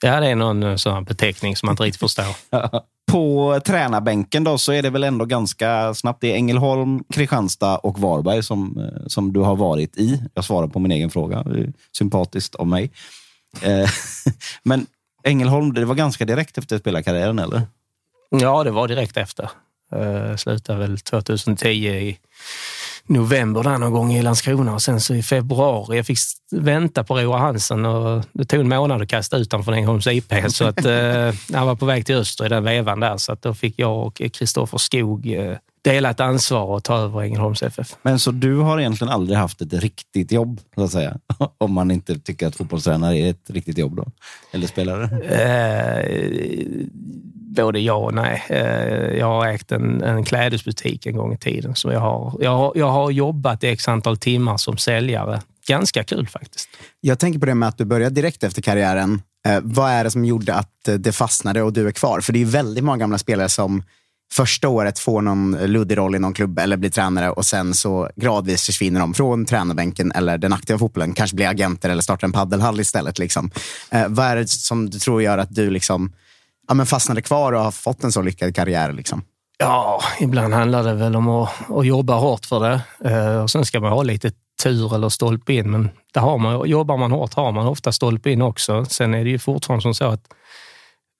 Ja, det är någon eh, sån beteckning som man inte riktigt förstår.
på tränarbänken då så är det väl ändå ganska snabbt. Det är Ängelholm, Kristianstad och Varberg som, eh, som du har varit i. Jag svarar på min egen fråga. Sympatiskt av mig. Eh, men Ängelholm, det var ganska direkt efter spelarkarriären, eller?
Ja, det var direkt efter. Jag slutade väl 2010 i november där någon gång i Landskrona och sen så i februari. Jag fick vänta på Roa Hansen och det tog en månad att kasta ut honom från Ängelholms IP. Så att, eh, han var på väg till Öster i den vevan där så att då fick jag och Kristoffer Skog eh, delat ansvar att ta över Ängelholms FF.
Men så du har egentligen aldrig haft ett riktigt jobb, så att säga? Om man inte tycker att fotbollstränare är ett riktigt jobb då? Eller spelare?
Eh, både ja och nej. Eh, jag har ägt en, en klädesbutik en gång i tiden. Så jag, har, jag, har, jag har jobbat i x antal timmar som säljare. Ganska kul faktiskt.
Jag tänker på det med att du började direkt efter karriären. Eh, vad är det som gjorde att det fastnade och du är kvar? För det är väldigt många gamla spelare som första året får någon luddig roll i någon klubb eller blir tränare och sen så gradvis försvinner de från tränarbänken eller den aktiva fotbollen. Kanske blir agenter eller startar en paddelhall istället. Liksom. Eh, vad är det som du tror gör att du liksom, ja, men fastnade kvar och har fått en så lyckad karriär? Liksom?
Ja, ibland handlar det väl om att, att jobba hårt för det. Eh, och sen ska man ha lite tur eller stolpe in, men det har man, jobbar man hårt har man ofta stolpe in också. Sen är det ju fortfarande som så att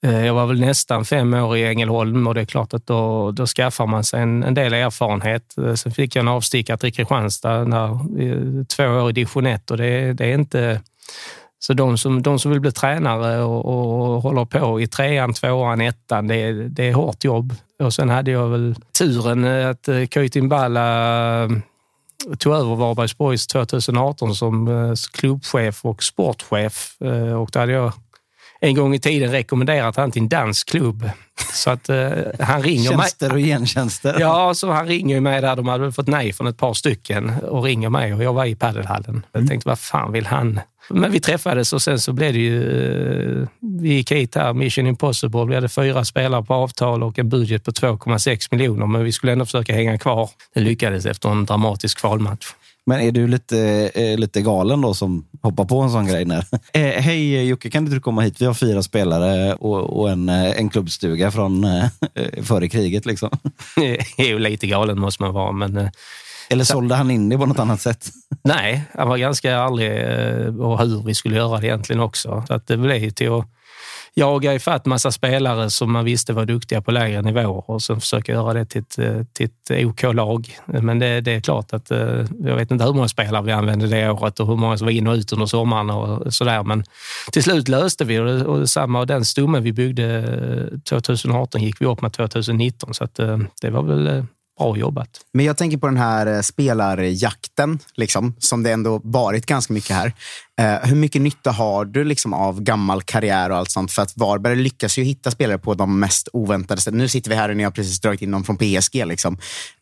Eh, jag var väl nästan fem år i Ängelholm och det är klart att då, då skaffar man sig en, en del erfarenhet. Eh, sen fick jag en avstickare till Kristianstad, när, eh, två år i division 1 och det, det, är inte... Så de som, de som vill bli tränare och, och håller på i trean, tvåan, ettan, det, det är hårt jobb. Och sen hade jag väl turen att Köytin Balla tog över Varbergs Boys 2018 som klubbchef och sportchef. Och då hade jag en gång i tiden rekommenderat han till en dansk klubb. Så att uh, han ringer
Tjänster
mig.
och gentjänster.
Ja, så han ringer mig där. De hade fått nej från ett par stycken och ringer mig och jag var i padelhallen. Mm. Jag tänkte, vad fan vill han? Men vi träffades och sen så blev det ju... Uh, vi gick hit här, Mission Impossible. Vi hade fyra spelare på avtal och en budget på 2,6 miljoner, men vi skulle ändå försöka hänga kvar. Det lyckades efter en dramatisk kvalmatch.
Men är du lite, eh, lite galen då som hoppar på en sån grej? När? Eh, Hej Jocke, kan inte du komma hit? Vi har fyra spelare och, och en, eh, en klubbstuga från eh, före kriget. Liksom.
jo, lite galen måste man vara, men... Eh,
Eller sålde han in det på något annat sätt?
Nej, han var ganska ärlig eh, och hur vi skulle göra det egentligen också. Så att det blev till att jaga ifatt massa spelare som man visste var duktiga på lägre nivåer och sen försöka göra det till ett, eh, till ett OK-lag. Men det, det, är klart att eh, jag vet inte hur många spelare vi använde det året och hur många som var in och ut under sommaren och sådär. Men till slut löste vi det och samma den stommen vi byggde eh, 2018 gick vi upp med 2019 så att det var väl bra jobbat.
Men jag tänker på den här spelarjakten, liksom, som det ändå varit ganska mycket här. Eh, hur mycket nytta har du liksom av gammal karriär och allt sånt? För att Varberg lyckas ju hitta spelare på de mest oväntade sätt. Nu sitter vi här och ni har precis dragit in någon från PSG. Liksom.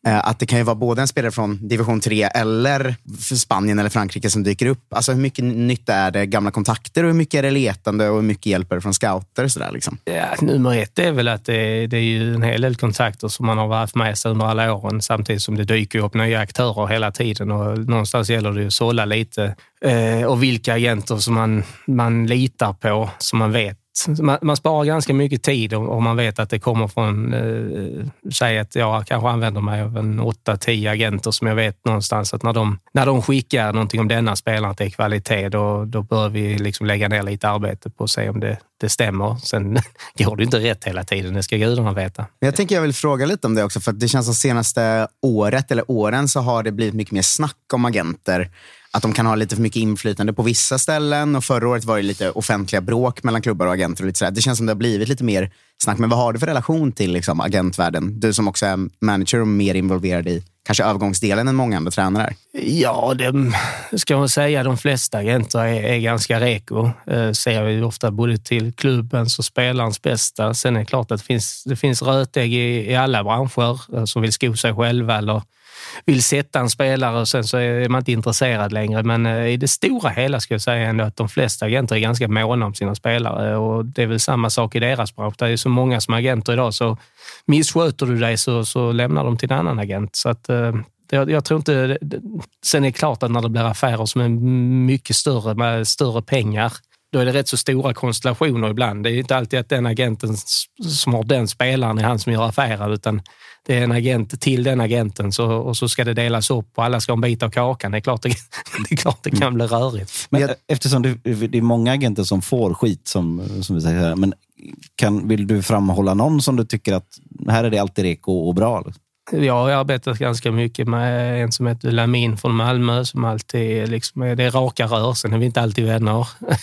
Eh, att det kan ju vara både en spelare från division 3 eller Spanien eller Frankrike som dyker upp. Alltså hur mycket nytta är det gamla kontakter och hur mycket är det letande och hur mycket hjälper det från scouter? Sådär, liksom?
ja, nummer ett är väl att det, det är ju en hel del kontakter som man har haft med sig under alla åren samtidigt som det dyker upp nya aktörer hela tiden och någonstans gäller det ju att sålla lite eh, och vilka agenter som man, man litar på, som man vet man, man sparar ganska mycket tid om, man vet att det kommer från, eh, säg att jag kanske använder mig av en 8-10 agenter som jag vet någonstans att när de, när de skickar någonting om denna spelaren till kvalitet, då, då bör vi liksom lägga ner lite arbete på att se om det, det stämmer. Sen går det inte rätt hela tiden, det ska gudarna veta.
Jag tänker jag vill fråga lite om det också, för det känns som senaste året eller åren så har det blivit mycket mer snack om agenter att de kan ha lite för mycket inflytande på vissa ställen. Och Förra året var det lite offentliga bråk mellan klubbar och agenter. Och lite sådär. Det känns som det har blivit lite mer snack. Men vad har du för relation till liksom, agentvärlden? Du som också är manager och mer involverad i kanske övergångsdelen än många andra tränare?
Ja, det ska man säga. De flesta agenter är, är ganska reko. Eh, ser vi ofta både till klubbens och spelarens bästa. Sen är det klart att det finns, det finns rötägg i, i alla branscher eh, som vill sko sig själva eller vill sätta en spelare och sen så är man inte intresserad längre. Men eh, i det stora hela skulle jag säga ändå att de flesta agenter är ganska måna om sina spelare och det är väl samma sak i deras bransch. Det är så många som agenter idag så missköter du dig så, så lämnar de till en annan agent. Så att, eh, jag, jag, tror inte... Sen är det klart att när det blir affärer som är mycket större med större pengar då är det rätt så stora konstellationer ibland. Det är inte alltid att den agenten som har den spelaren är han som gör affärer, utan det är en agent till den agenten så, och så ska det delas upp och alla ska ha en bit av kakan. Det är klart det, det, är klart det kan bli rörigt.
Men eftersom det, det är många agenter som får skit, som, som vi säger, men kan, vill du framhålla någon som du tycker att här är det alltid reko och bra? Liksom?
Jag har arbetat ganska mycket med en som heter Lamin från Malmö som alltid liksom, det är raka rör. Sen är vi inte alltid vänner.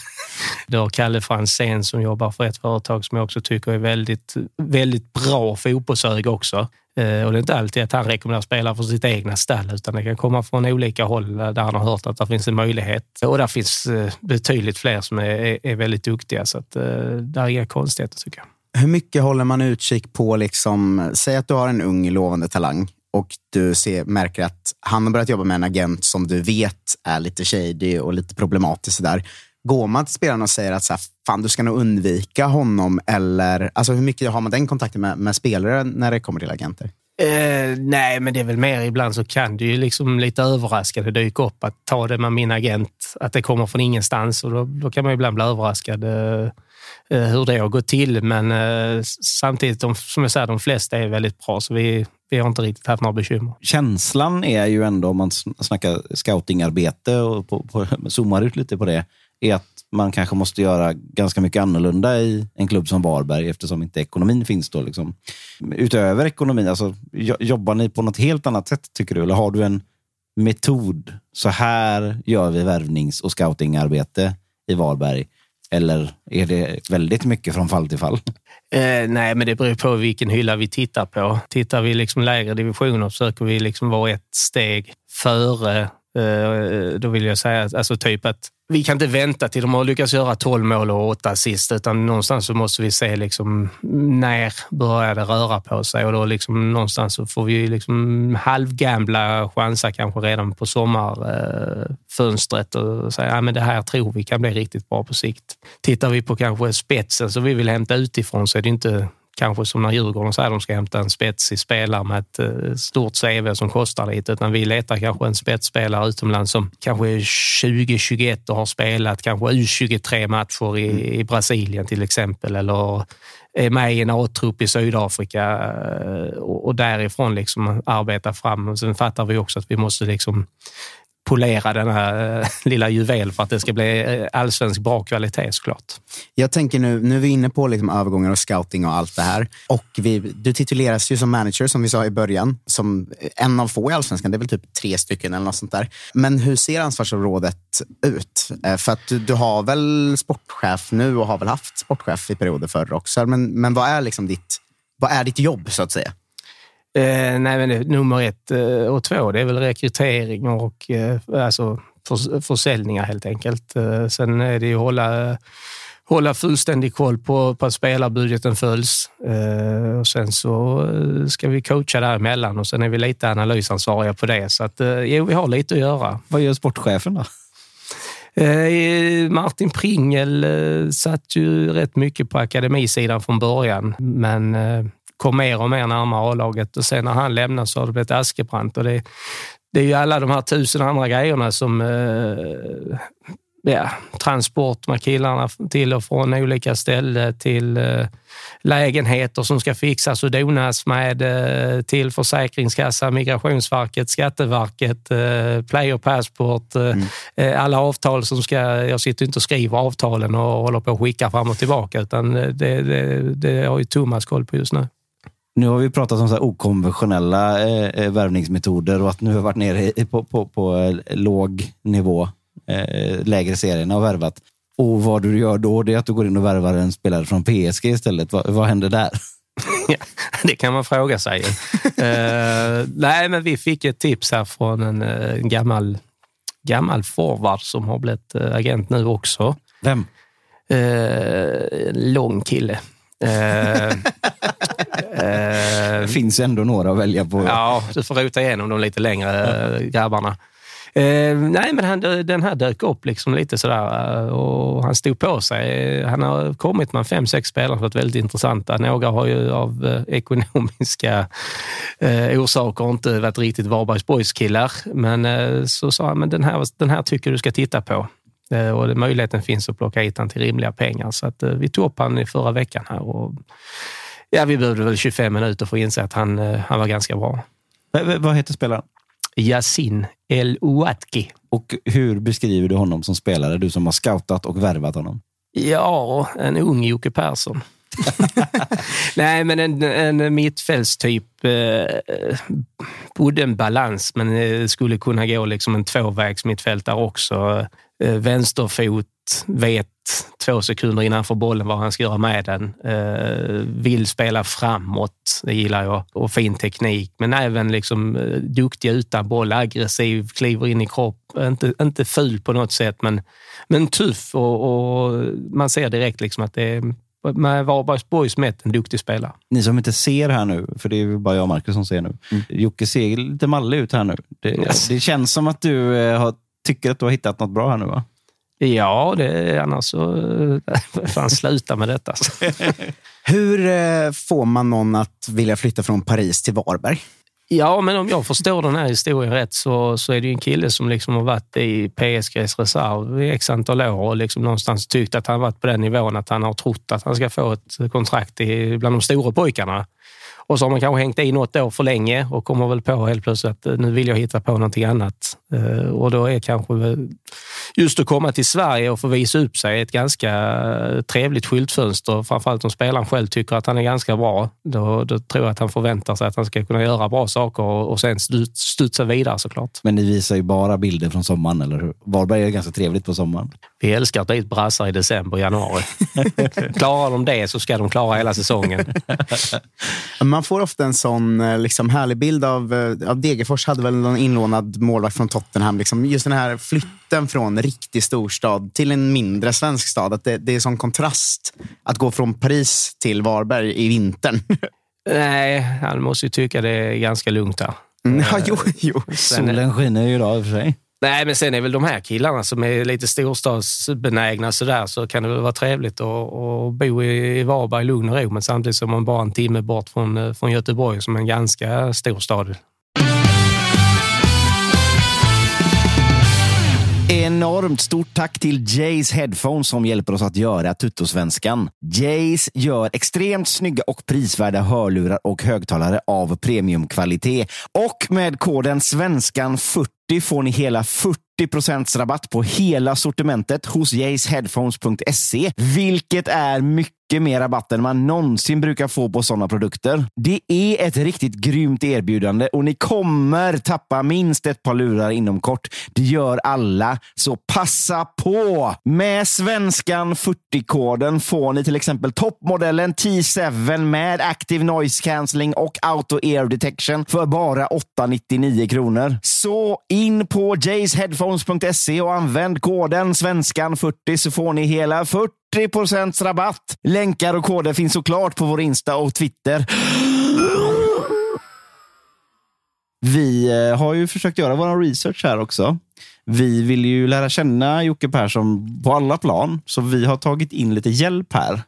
Du har Kalle Franzén som jobbar för ett företag som jag också tycker är väldigt, väldigt bra fotbollshög också. Eh, och det är inte alltid att han rekommenderar spelare för sitt egna stall, utan det kan komma från olika håll där han har hört att det finns en möjlighet. Och där finns eh, betydligt fler som är, är väldigt duktiga, så att, eh, där är inga konstigheter tycker jag.
Hur mycket håller man utkik på, liksom, säg att du har en ung lovande talang och du ser, märker att han har börjat jobba med en agent som du vet är lite shady och lite problematisk. Där. Går man till spelarna och säger att så här, fan, du ska nog undvika honom? Eller, alltså, hur mycket har man den kontakten med, med spelare när det kommer till agenter?
Eh, nej, men det är väl mer ibland så kan det ju liksom lite överraskande dyka upp att ta det med min agent, att det kommer från ingenstans och då, då kan man ibland bli överraskad eh Eh, hur det har gått till. Men eh, samtidigt, de, som jag säger, de flesta är väldigt bra så vi, vi har inte riktigt haft några bekymmer.
Känslan är ju ändå, om man snackar scoutingarbete och på, på, zoomar ut lite på det, är att man kanske måste göra ganska mycket annorlunda i en klubb som Varberg eftersom inte ekonomin finns då. Liksom. Utöver ekonomin, alltså, jobbar ni på något helt annat sätt tycker du? Eller har du en metod? Så här gör vi värvnings och scoutingarbete i Varberg. Eller är det väldigt mycket från fall till fall?
Eh, nej, men det beror på vilken hylla vi tittar på. Tittar vi liksom lägre divisioner försöker vi liksom vara ett steg före. Eh, då vill jag säga alltså typ att vi kan inte vänta till de har lyckats göra 12 mål och 8 assist, utan någonstans så måste vi se liksom, när börjar det röra på sig och då liksom, någonstans så får vi liksom halvgambla chanser kanske redan på sommarfönstret eh, och säga att det här tror vi kan bli riktigt bra på sikt. Tittar vi på kanske spetsen som vi vill hämta utifrån så är det inte kanske som när Djurgården säger att de ska hämta en spetsig spelare med ett eh, stort CV som kostar lite, utan vi letar kanske en spetsspelare utomlands som kanske är 20-21 och har spelat kanske U23 matcher i, mm. i Brasilien till exempel, eller är med i en A-trupp i Sydafrika eh, och, och därifrån liksom arbeta fram. Sen fattar vi också att vi måste liksom polera den här eh, lilla juvel för att det ska bli eh, allsvensk bra kvalitet såklart.
Jag tänker nu, nu är vi inne på liksom övergångar och scouting och allt det här. Och vi, du tituleras ju som manager, som vi sa i början, som en av få i allsvenskan. Det är väl typ tre stycken eller något sånt där. Men hur ser ansvarsområdet ut? Eh, för att du, du har väl sportchef nu och har väl haft sportchef i perioder förr också. Men, men vad är liksom ditt, vad är ditt jobb så att säga?
Eh, nej, men nummer ett eh, och två, det är väl rekrytering och eh, alltså, för, försäljningar helt enkelt. Eh, sen är det ju att hålla, hålla fullständig koll på, på att spelarbudgeten följs. Eh, och sen så eh, ska vi coacha däremellan och sen är vi lite analysansvariga på det. Så att, jo, vi har lite att göra.
Vad gör sportchefen då?
Martin Pringel satt ju rätt mycket på akademisidan från början, men kom mer och mer närmare A-laget och sen när han lämnade så har det blivit Askebrandt och det, det är ju alla de här tusen andra grejerna som eh, ja, transport med killarna till och från olika ställen till eh, lägenheter som ska fixas och donas med eh, till Försäkringskassan, Migrationsverket, Skatteverket, eh, Player Passport, eh, mm. Eh, alla avtal som ska... Jag sitter inte och skriver avtalen och håller på att skicka fram och tillbaka utan det, det, det har ju Thomas koll på just nu.
Nu har vi pratat om så okonventionella eh, eh, värvningsmetoder och att nu har varit nere på, på, på eh, låg nivå, eh, lägre serierna och värvat. Och vad du gör då, det är att du går in och värvar en spelare från PSG istället. Va, vad händer där?
det kan man fråga sig. uh, nej, men vi fick ett tips här från en, en gammal, gammal forward som har blivit agent nu också.
Vem?
Uh, lång kille. Eh,
det finns ändå några att välja på.
Ja, du får rota igenom de lite längre eh, grabbarna. Eh, nej, men han, den här dök upp liksom lite sådär eh, och han stod på sig. Han har kommit med fem, sex spelare som varit väldigt intressanta. Några har ju av eh, ekonomiska eh, orsaker inte varit riktigt Varbergs Boys-killar. Men eh, så sa han, men den här, den här tycker du ska titta på. Eh, och möjligheten finns att plocka hit han till rimliga pengar. Så att, eh, vi tog upp han i förra veckan här och ja, vi behövde väl 25 minuter för att inse att han, eh, han var ganska bra.
V vad heter spelaren?
Yasin El Ouatki.
Och hur beskriver du honom som spelare, du som har scoutat och värvat honom?
Ja, en ung Jocke Persson. Nej, men en, en mittfältstyp. Eh, både en balans, men skulle kunna gå liksom en tvåvägs mittfältare också. Eh, vänsterfot, vet två sekunder innanför bollen vad han ska göra med den. Eh, vill spela framåt, det gillar jag. Och fin teknik, men även liksom eh, duktig utan boll, aggressiv, kliver in i kropp. Inte, inte ful på något sätt, men, men tuff och, och man ser direkt liksom att det är med Varbergs mätt en duktig spelare.
Ni som inte ser här nu, för det är bara jag och Marcus som ser nu. Mm. Jocke ser lite mallig ut här nu. Det, yes. det känns som att du har tycker att du har hittat något bra här nu va?
Ja, det, annars så får han sluta med detta.
Hur eh, får man någon att vilja flytta från Paris till Varberg?
Ja, men om jag förstår den här historien rätt så, så är det en kille som liksom har varit i PSGs reserv i x antal år och liksom någonstans tyckt att han varit på den nivån att han har trott att han ska få ett kontrakt i, bland de stora pojkarna. Och så har man kanske hängt i något år för länge och kommer väl på helt plötsligt att eh, nu vill jag hitta på någonting annat. Eh, och då är kanske just att komma till Sverige och få visa upp sig ett ganska trevligt skyltfönster. Framförallt om spelaren själv tycker att han är ganska bra. Då, då tror jag att han förväntar sig att han ska kunna göra bra saker och, och sen studsa vidare såklart.
Men ni visar ju bara bilder från sommaren, eller hur? Varberg är ganska trevligt på sommaren.
Vi älskar att ta hit brassar i december januari. Klarar de det så ska de klara hela säsongen.
Man får ofta en sån eh, liksom, härlig bild av, eh, av Degerfors. hade väl någon inlånad målvakt från Tottenham. Liksom. Just den här flytten från en riktig storstad till en mindre svensk stad. Att det, det är sån kontrast att gå från Paris till Varberg i vintern.
Nej, han måste ju tycka det är ganska lugnt här.
Mm, ja, jo, jo.
Solen skiner ju idag i och för sig.
Nej, men sen är väl de här killarna som är lite storstadsbenägna sådär, så kan det väl vara trevligt att, att bo i Varberg i lugn och ro, men samtidigt så är man bara en timme bort från, eh, från Göteborg som är en ganska stor stad.
Enormt stort tack till Jays Headphones som hjälper oss att göra Tuttosvenskan. Jays gör extremt snygga och prisvärda hörlurar och högtalare av premiumkvalitet. Och med koden svenskan40 får ni hela 40 rabatt på hela sortimentet hos jaysheadphones.se, vilket är mycket mer rabatt än man någonsin brukar få på sådana produkter. Det är ett riktigt grymt erbjudande och ni kommer tappa minst ett par lurar inom kort. Det gör alla, så passa på! Med svenskan 40-koden får ni till exempel toppmodellen T7 med Active Noise Cancelling och Auto Air Detection för bara 899 kronor. Så in på jaysheadphones.se och använd koden svenskan40 så får ni hela 40 rabatt. Länkar och koder finns såklart på vår Insta och Twitter. Vi eh, har ju försökt göra vår research här också. Vi vill ju lära känna Jocke Persson på alla plan, så vi har tagit in lite hjälp här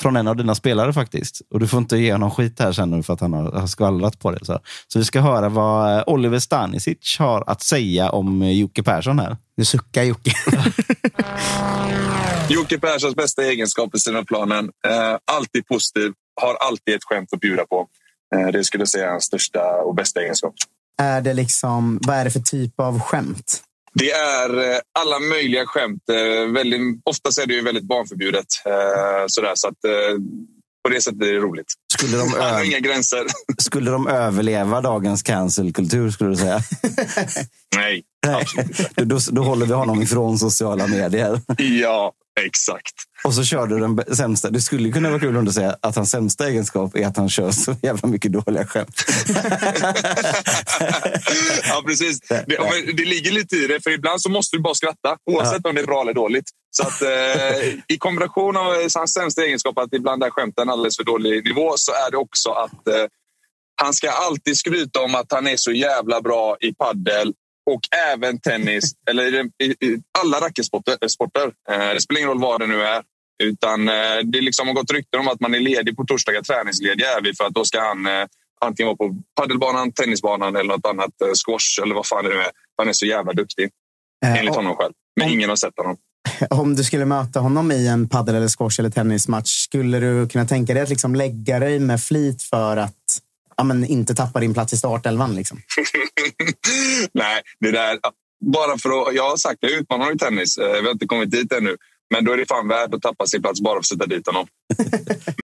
från en av dina spelare faktiskt. Och du får inte ge honom skit här sen nu för att han har, har skvallrat på det. Så. så vi ska höra vad eh, Oliver Stanisic har att säga om eh, Jocke Persson här.
Nu suckar Jocke.
Jocke Perssons bästa egenskap i sina planen. Eh, alltid positiv, har alltid ett skämt att bjuda på. Eh, det skulle jag säga är hans största och bästa egenskap.
Är det liksom, vad är det för typ av skämt?
Det är eh, alla möjliga skämt. Eh, väldigt, oftast är det ju väldigt barnförbjudet. Eh, sådär, så att, på det sättet är det roligt.
Skulle de, ö-
inga gränser.
skulle de överleva dagens cancelkultur, skulle du säga?
Nej.
Nej. Då, då håller vi honom ifrån sociala medier.
Ja, exakt.
Och så kör du den sämsta. Det skulle kunna vara kul att säga att hans sämsta egenskap är att han kör så jävla mycket dåliga skämt.
ja, precis. Det, ja, det ligger lite i det, för ibland så måste du bara skratta oavsett om det är bra eller dåligt. Så att, eh, I kombination av hans sämsta egenskap, att ibland är skämten alldeles för dålig nivå, så är det också att eh, han ska alltid skryta om att han är så jävla bra i paddel och även tennis, eller i, i, alla racketsporter. eh, sporter. Eh, det spelar ingen roll vad det nu är. Utan eh, Det liksom har gått rykten om att man är ledig på torsdagar, träningslediga är vi för att då ska han antingen vara på paddelbanan, tennisbanan eller något annat, squash eller vad fan det nu är. Han är så jävla duktig,
Eh,
enligt honom själv. Men ingen har sett honom.
Om du skulle möta honom i en paddel eller squash eller tennismatch, skulle du kunna tänka dig att liksom lägga dig med flit för att ja, men inte tappa din plats i startelvan? Liksom?
Nej, det där... Bara för att, jag har sagt det, jag utmanar i tennis. Eh, Vi har inte kommit dit ännu. Men då är det fan värt att tappa sin plats bara för att sätta dit honom.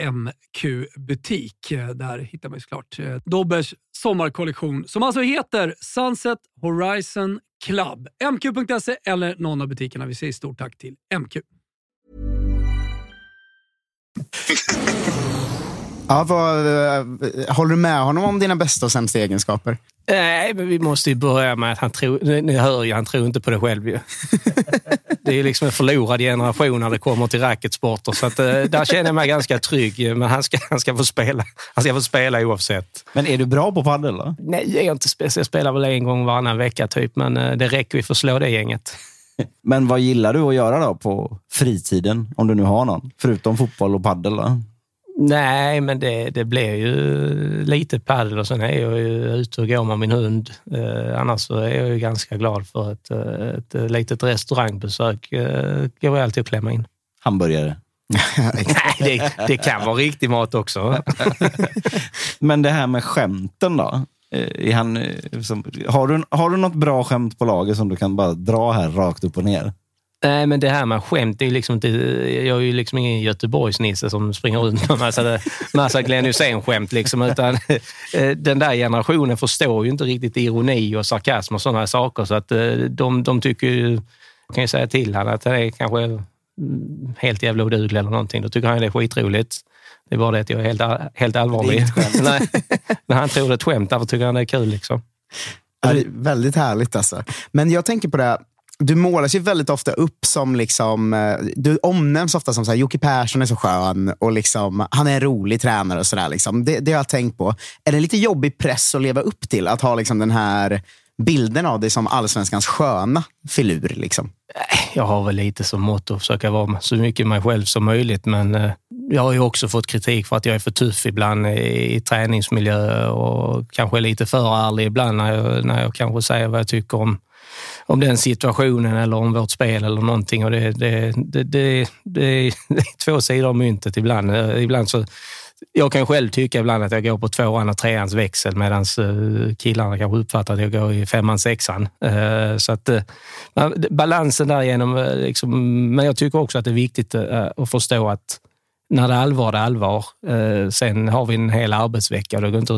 MQ-butik. Eh, Där hittar man ju såklart eh, Dobbers sommarkollektion som alltså heter Sunset Horizon Club. MQ.se eller någon av butikerna. Vi säger stort tack till MQ.
Ja, vad, eh, håller du med honom om dina bästa och sämsta egenskaper?
Nej, men vi måste ju börja med att han tror... Ni hör ju, han tror inte på det själv ju. Det är liksom en förlorad generation när det kommer till racketsporter. Så att, eh, där känner jag mig ganska trygg. Men han ska, han ska få spela. Han ska få spela oavsett.
Men är du bra på padel då?
Nej, jag är inte speciellt. Jag spelar väl en gång varannan vecka typ. Men eh, det räcker ju för att slå det gänget.
Men vad gillar du att göra då på fritiden? Om du nu har någon. Förutom fotboll och padel då?
Nej, men det, det blir ju lite padel och sen är jag ju ute och går med min hund. Eh, annars så är jag ju ganska glad för ett, eh, ett, eh, litet restaurangbesök. Eh, går jag alltid att klämma in.
Hamburgare?
Nej, det, det kan vara riktig mat också.
Men det här med skämten då? Eh, Är han, som, har, du, har du något bra skämt på lager som du kan bara dra här rakt upp och ner?
Nej, men det här med skämt, det är liksom inte, jag är ju liksom ingen Göteborgsnisse som springer runt med massa, massa Glenn Hysén-skämt. Liksom, utan, eh, den där generationen förstår ju inte riktigt ironi och sarkasm och sådana saker. Så att eh, de, de tycker ju, jag kan ju säga till honom att det är kanske mm, helt jävla oduglig eller någonting. Då tycker han det är skitroligt. Det är bara det att jag är helt, helt allvarlig. Nej, när han tror det är ett skämt, därför tycker han det är kul. Liksom.
Ja, det är väldigt härligt alltså. Men jag tänker på det, du målas ju väldigt ofta upp som, liksom, eh, du omnämns ofta som så här, Jocke Persson är så skön och liksom, han är en rolig tränare och sådär. Liksom. Det, det har jag tänkt på. Är det lite jobbig press att leva upp till? Att ha liksom, den här bilden av dig som allsvenskans sköna filur? Liksom?
Eh, jag har väl lite som motto att försöka vara så mycket mig själv som möjligt, men eh, jag har ju också fått kritik för att jag är för tuff ibland i, i träningsmiljö och kanske lite för ärlig ibland när jag, när jag kanske säger vad jag tycker om om den situationen eller om vårt spel eller någonting. Och det, det, det, det, det är två sidor av myntet ibland. Eh, ibland så jag kan själv tycka ibland att jag går på tvåan och treans växel medan eh, killarna kanske uppfattar att jag går i femman, sexan. Eh, så att balansen där genom, liksom, men jag tycker också att det är viktigt att förstå att när det är allvar, det är allvar. Sen har vi en hel arbetsvecka. Det går inte,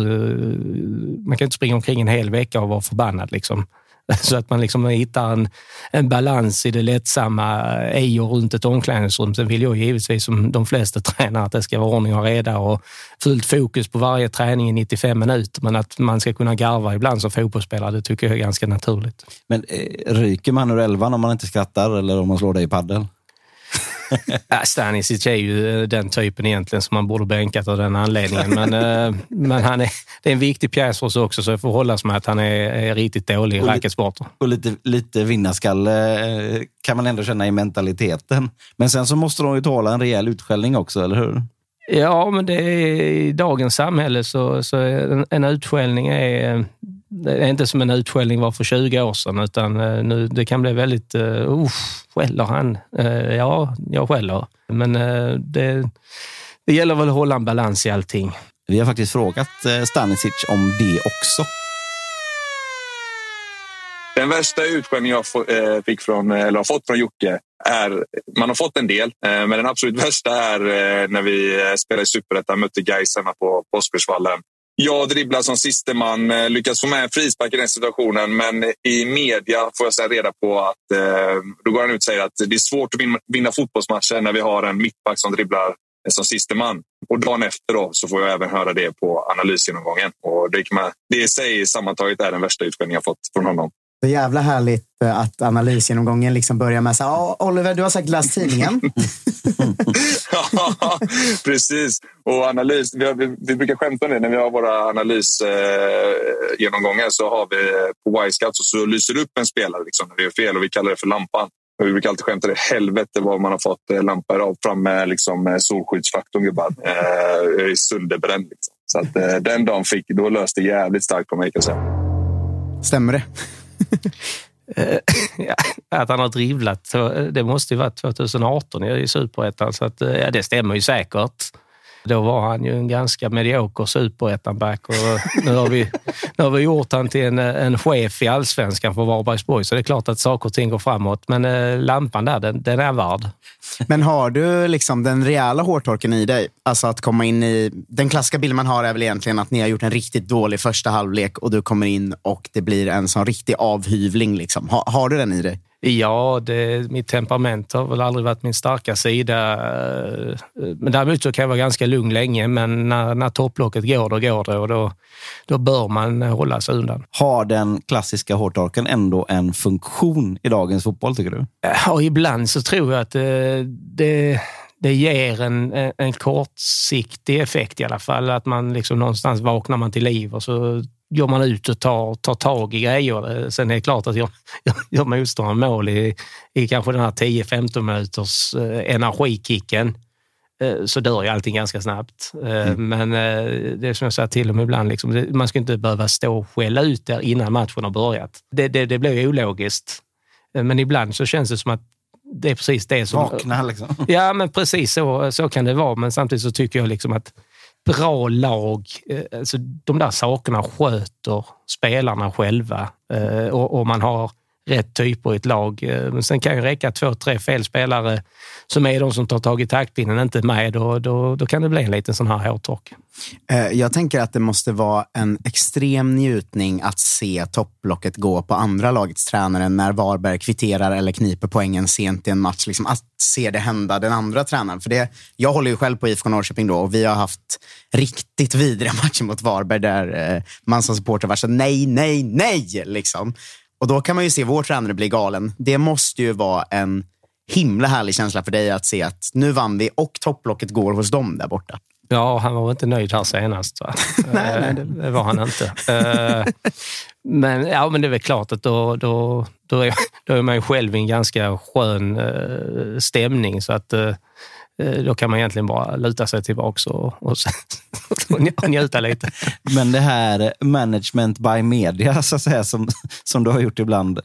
man kan inte springa omkring en hel vecka och vara förbannad. Liksom. Så att man liksom hittar en, en balans i det lättsamma i och runt ett omklädningsrum. Sen vill jag givetvis som de flesta tränare att det ska vara ordning och reda och fullt fokus på varje träning i 95 minuter. Men att man ska kunna garva ibland som fotbollsspelare, det tycker jag är ganska naturligt.
Men eh, ryker man ur elvan om man inte skrattar eller om man slår dig i paddel?
Stanisic är ju eh, den typen egentligen som man borde bänkat av den anledningen. Men, eh, men han är, det är en viktig pjäs för oss också, så jag får hållas med att han är, är riktigt dålig i racketsporter.
Och lite, lite vinnarskalle eh, kan man ändå känna i mentaliteten. Men sen så måste de ju tåla en rejäl utskällning också, eller hur?
Ja, men det är, i dagens samhälle så, så en, en utskällning är det är inte som en utskällning var för 20 år sedan, utan eh, nu, det kan bli väldigt... Uh, skäller han? Uh, ja, jag skäller. Men uh, det, det gäller väl att hålla en balans i allting.
Vi har faktiskt frågat Stanisic om det också.
Den värsta utskällningen jag fick från, eller har fått från Jocke är, man har fått en del, men den absolut värsta är när vi spelade i Superettan, mötte Gais hemma på Påskersvallen. Jag dribblar som siste man, eh, lyckas få med en frispark i den situationen, men i media får jag sen reda på att eh, då går han ut och säger att det är svårt att vinna, vinna fotbollsmatcher när vi har en mittback som dribblar eh, som siste man. Och dagen efter då, så får jag även höra det på analysgenomgången. Och det, kan man, det i sig sammantaget är den värsta utskällning jag fått från honom.
Så jävla härligt eh, att analysgenomgången liksom börjar med så här, Oliver, du har sagt läst tidningen.
ja, precis. Och analys, vi, har, vi, vi, brukar skämta om det när vi har våra analysgenomgångar eh, så har vi på Y-scout så, så lyser upp en spelare liksom, när vi gör fel och vi kallar det för lampan. Och vi brukar alltid skämta det. Helvete vad man har fått eh, lampor av fram med liksom, solskyddsfaktorn gubbar. Eh, jag är sönderbränd. Liksom. Så att, eh, den dagen fick, då löste det jävligt starkt på mig kan jag säga.
Stämmer det?
Eh, att han har drivlat, det måste ju vara 2018 i Superettan, så att, eh, ja, det stämmer ju säkert. Då var han ju en ganska medioker superettanback och nu har vi, nu har vi gjort han till en, en chef i allsvenskan för Varbergsborg, så det är klart att saker och ting går framåt. Men eh, lampan där, den, den är värd.
Men har du liksom den rejäla hårtorken i dig? Alltså att komma in i... Den klassiska bilden man har är väl egentligen att ni har gjort en riktigt dålig första halvlek och du kommer in och det blir en sån riktig avhyvling. Liksom. Har, har du den i dig?
Ja, det, mitt temperament har väl aldrig varit min starka sida. Men däremot så kan jag vara ganska lugn länge, men när, när topplocket går, då går det och då, då bör man hålla sig undan.
Har den klassiska hårtorken ändå en funktion i dagens fotboll, tycker du?
Ja, ibland så tror jag att det, det det ger en, en kortsiktig effekt i alla fall. Att man liksom någonstans vaknar man till liv och så går man ut och tar, tar tag i grejer. Sen är det klart att jag, jag, jag mål i, i kanske den här 10-15 minuters eh, energikicken eh, så dör ju allting ganska snabbt. Eh, mm. Men det är som jag säger till dem ibland, liksom, man ska inte behöva stå och skälla ut där innan matchen har börjat. Det, det, det blir ologiskt. Men ibland så känns det som att det är precis det som...
Vakna liksom.
Ja, men precis så, så kan det vara. Men samtidigt så tycker jag liksom att bra lag, eh, alltså de där sakerna sköter spelarna själva. Eh, och, och man har rätt typer i ett lag. Eh, men sen kan ju räcka två, tre fel spelare som är de som tar tag i taktpinnen inte med. Då, då, då kan det bli en liten sån här hårtork.
Eh, jag tänker att det måste vara en extrem njutning att se topplocket gå på andra lagets tränare när Varberg kvitterar eller kniper poängen sent i en match. Liksom att se det hända den andra tränaren. För det, jag håller ju själv på IFK Norrköping då och vi har haft riktigt vidriga matcher mot Varberg där eh, man som supporter var så nej, nej, nej. Liksom. Och då kan man ju se vår tränare bli galen. Det måste ju vara en himla härlig känsla för dig att se att nu vann vi och topplocket går hos dem där borta.
Ja, han var väl inte nöjd här senast. Va? nej, nej, det... det var han inte. Eh, men, ja, men det är väl klart att då, då, då, är, då är man ju själv i en ganska skön eh, stämning. Så att eh, då kan man egentligen bara luta sig tillbaka och, och, och njuta lite.
Men det här management by media, så att säga, som, som du har gjort ibland,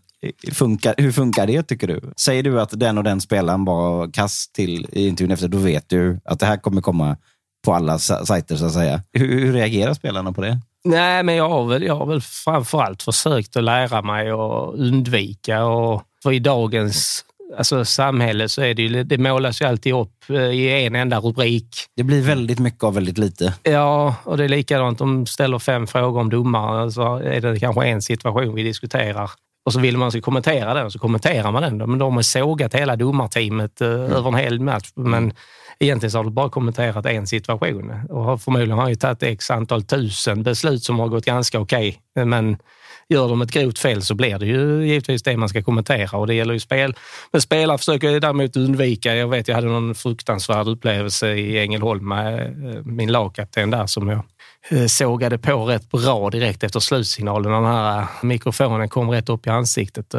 funkar, hur funkar det tycker du? Säger du att den och den spelaren var kass till i intervjun efter, då vet du att det här kommer komma på alla sajter så att säga. Hur, hur reagerar spelarna på det?
Nej, men jag har väl, jag har väl framförallt försökt att lära mig att undvika. Och, för i dagens alltså, samhälle så är det ju, det målas ju alltid upp i en enda rubrik.
Det blir väldigt mycket av väldigt lite.
Ja, och det är likadant om de ställer fem frågor om domare så är det kanske en situation vi diskuterar. Och så vill man ska kommentera den, så kommenterar man den. Men de har sågat hela domarteamet mm. över en hel match. Men egentligen så har du bara kommenterat en situation. Och förmodligen har ju tagit x antal tusen beslut som har gått ganska okej. Okay. Men gör de ett grovt fel så blir det ju givetvis det man ska kommentera och det gäller ju spel. Men spelare försöker jag däremot undvika. Jag vet, jag hade någon fruktansvärd upplevelse i Ängelholm med eh, min lagkapten där som jag eh, sågade på rätt bra direkt efter slutsignalen. Den här eh, mikrofonen kom rätt upp i ansiktet.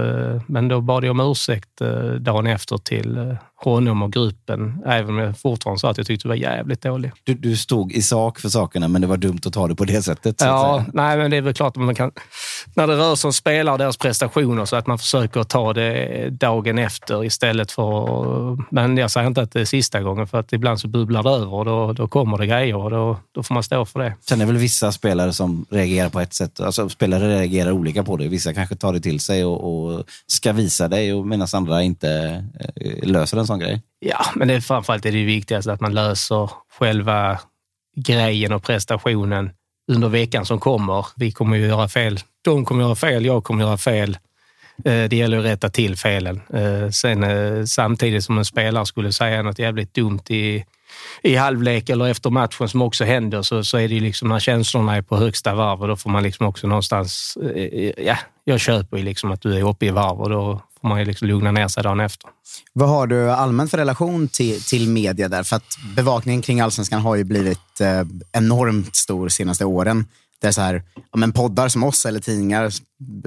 Men då bad jag om ursäkt dagen efter till honom och gruppen, även om jag fortfarande sa att jag tyckte det var jävligt dåligt.
Du, du stod i sak för sakerna, men det var dumt att ta det på det sättet?
ja, nej, men det är väl klart att man kan... När det rör sig om spelare och deras prestationer så att man försöker ta det dagen efter istället för... Men jag säger inte att det är sista gången, för att ibland så bubblar det över och då, då kommer det grejer och då, då får man stå för det.
Sen är det väl vissa spelare som reagerar på ett sätt. Alltså spelare reagerar olika på det. Vissa kanske tar det till sig och, och ska visa dig, medan andra inte eh, löser en sån grej.
Ja, men det är framförallt är det viktigaste att man löser själva grejen och prestationen under veckan som kommer. Vi kommer ju göra fel. De kommer göra fel, jag kommer göra fel. Eh, det gäller att rätta till felen. Eh, sen eh, samtidigt som en spelare skulle säga något jävligt dumt i, i halvlek eller efter matchen som också händer så, så är det ju liksom när känslorna är på högsta varv och då får man liksom också någonstans... Ja, jag köper ju liksom att du är uppe i varv och då får man ju liksom lugna ner sig dagen efter.
Vad har du allmänt för relation till, till media där? För att bevakningen kring allsvenskan har ju blivit eh, enormt stor de senaste åren. Det är så här, ja, men poddar som oss eller tidningar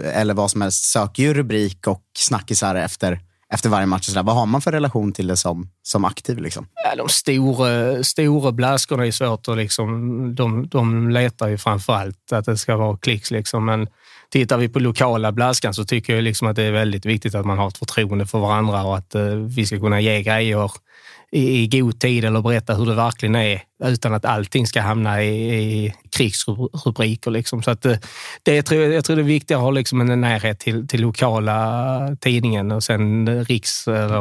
eller vad som helst söker ju rubrik och snackisar efter, efter varje match. Så där. Vad har man för relation till det som, som aktiv? Liksom?
Ja, de stora, stora blaskorna är svårt att liksom, de, de letar ju framför allt att det ska vara klicks. Liksom. Men tittar vi på lokala blaskan så tycker jag liksom att det är väldigt viktigt att man har ett förtroende för varandra och att eh, vi ska kunna ge grejer i, i god tid eller berätta hur det verkligen är utan att allting ska hamna i, i krigsrubriker. Liksom. Så att, eh, det, jag, tror, jag tror det är viktigt att ha liksom en närhet till, till lokala tidningen och sen riks eller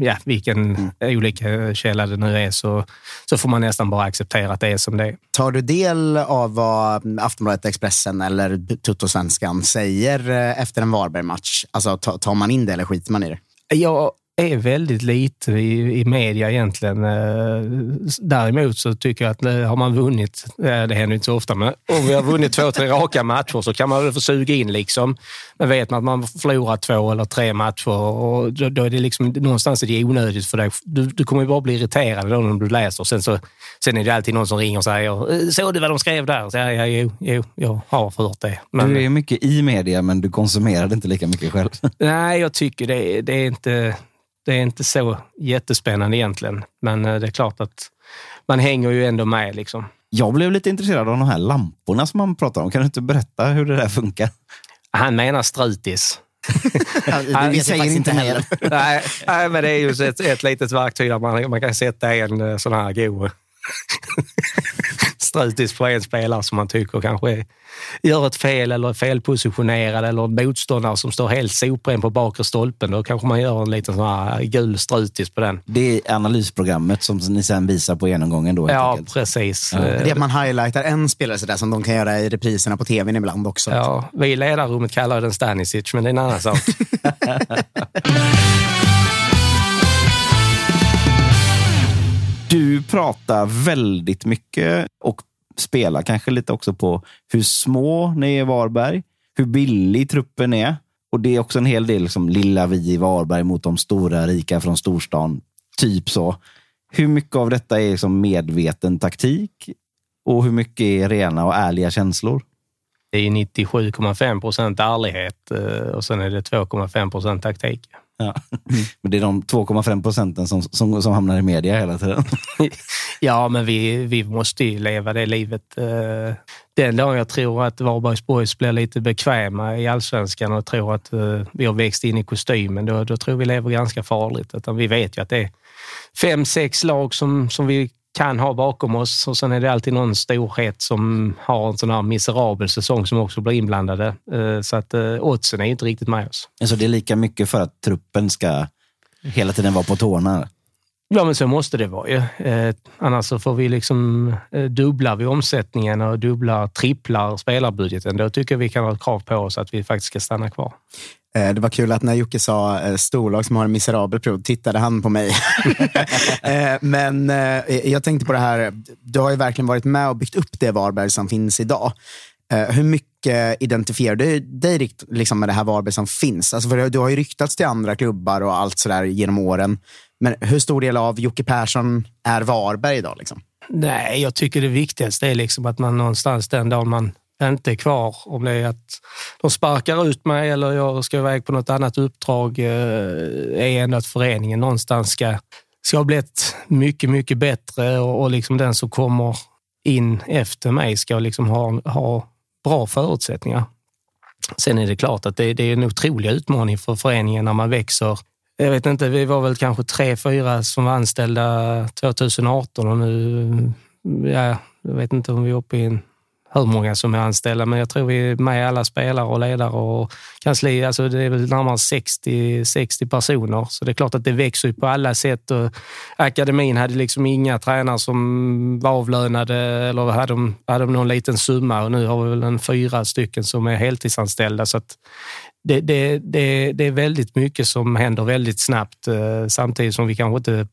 ja, vilken mm. olika källa det nu är så, så får man nästan bara acceptera att det är som det är.
Tar du del av vad Aftonbladet, Expressen eller Tuttosvenskan säger eh, efter en Varberg-match? Alltså, tar man in det eller skiter man i det?
Jag är väldigt lite i, i media egentligen. Eh, däremot så tycker jag att eh, har man vunnit, det händer inte så ofta, men om vi har vunnit två, tre raka matcher så kan man väl få suga in liksom. Men vet man att man förlorar två eller tre matcher och då, då är det liksom någonstans är det onödigt för dig. Du, du kommer ju bara bli irriterad då när du läser. Sen, så, sen är det alltid någon som ringer och säger “Såg du vad de skrev där?” så, ja, jo, jo, jag har hört det.
Men, du är mycket i media, men du konsumerar det inte lika mycket själv.
Nej, jag tycker det, det är inte det är inte så jättespännande egentligen, men det är klart att man hänger ju ändå med. Liksom.
Jag blev lite intresserad av de här lamporna som man pratar om. Kan du inte berätta hur det där funkar?
Han menar strutis.
det vet jag inte heller.
nej, nej, men det är ju ett, ett litet verktyg där man, man kan sätta en sån här god strutis på en spelare som man tycker kanske gör ett fel eller är felpositionerad eller en motståndare som står helt sopren på bakre stolpen. Då kanske man gör en liten sån här gul strutis på den.
Det är analysprogrammet som ni sen visar på genomgången då?
Ja,
enkelt.
precis.
Ja. Det är att man highlightar en spelare sådär som de kan göra i repriserna på tvn ibland också.
Ja, vi i ledarrummet kallar den Stanisic, men det är en annan sak.
Du pratar väldigt mycket och spelar kanske lite också på hur små ni är i Varberg, hur billig truppen är. Och det är också en hel del liksom, lilla vi i Varberg mot de stora rika från storstan. Typ så. Hur mycket av detta är liksom medveten taktik och hur mycket är rena och ärliga känslor?
Det är 97,5 procent ärlighet eh, och sen är det 2,5 procent taktik.
Ja. Men det är de 2,5 procenten som, som, som hamnar i media hela tiden.
ja, men vi, vi måste ju leva det livet. Eh, den dagen jag tror att Varbergs Boys blir lite bekväma i allsvenskan och tror att eh, vi har växt in i kostymen, då, då tror vi lever ganska farligt. Utan vi vet ju att det är fem, sex lag som, som vi kan ha bakom oss och sen är det alltid någon storhet som har en sån här miserabel säsong som också blir inblandade. Eh, så att oddsen är inte riktigt med oss.
Alltså det är lika mycket för att truppen ska hela tiden vara på tårna?
Ja, men så måste det vara ju. Eh, annars så får vi liksom eh, dubblar vi omsättningen och dubblar, tripplar spelarbudgeten. Då tycker jag vi kan ha ett krav på oss att vi faktiskt ska stanna kvar.
Eh, det var kul att när Jocke sa eh, storlag som har en miserabel period tittade han på mig. Eh, men jag tänkte på det här, du har ju verkligen varit med och byggt upp det Varberg som finns idag. Hur mycket identifierar du dig liksom med det här Varberg som finns? Alltså för du har ju ryktats till andra klubbar och allt sådär genom åren. Men hur stor del av Jocke Persson är Varberg idag? Liksom?
Nej, jag tycker det viktigaste är liksom att man någonstans den dagen man inte är kvar. Om det är att de sparkar ut mig eller jag ska iväg på något annat uppdrag, eh, är ändå att föreningen någonstans ska, ska ha blivit mycket, mycket bättre och, och liksom den som kommer in efter mig ska liksom ha, ha bra förutsättningar. Sen är det klart att det, det är en otrolig utmaning för föreningen när man växer. Jag vet inte, vi var väl kanske tre, fyra som var anställda 2018 och nu, ja, jag vet inte om vi är uppe i en hur många som är anställda, men jag tror vi är med alla spelare och ledare och kansli. Alltså det är väl närmare 60, 60 personer, så det är klart att det växer på alla sätt. Och akademin hade liksom inga tränare som var avlönade eller hade de, hade de någon liten summa och nu har vi väl en fyra stycken som är heltidsanställda. Så det, det, det, det är väldigt mycket som händer väldigt snabbt eh, samtidigt som vi kanske inte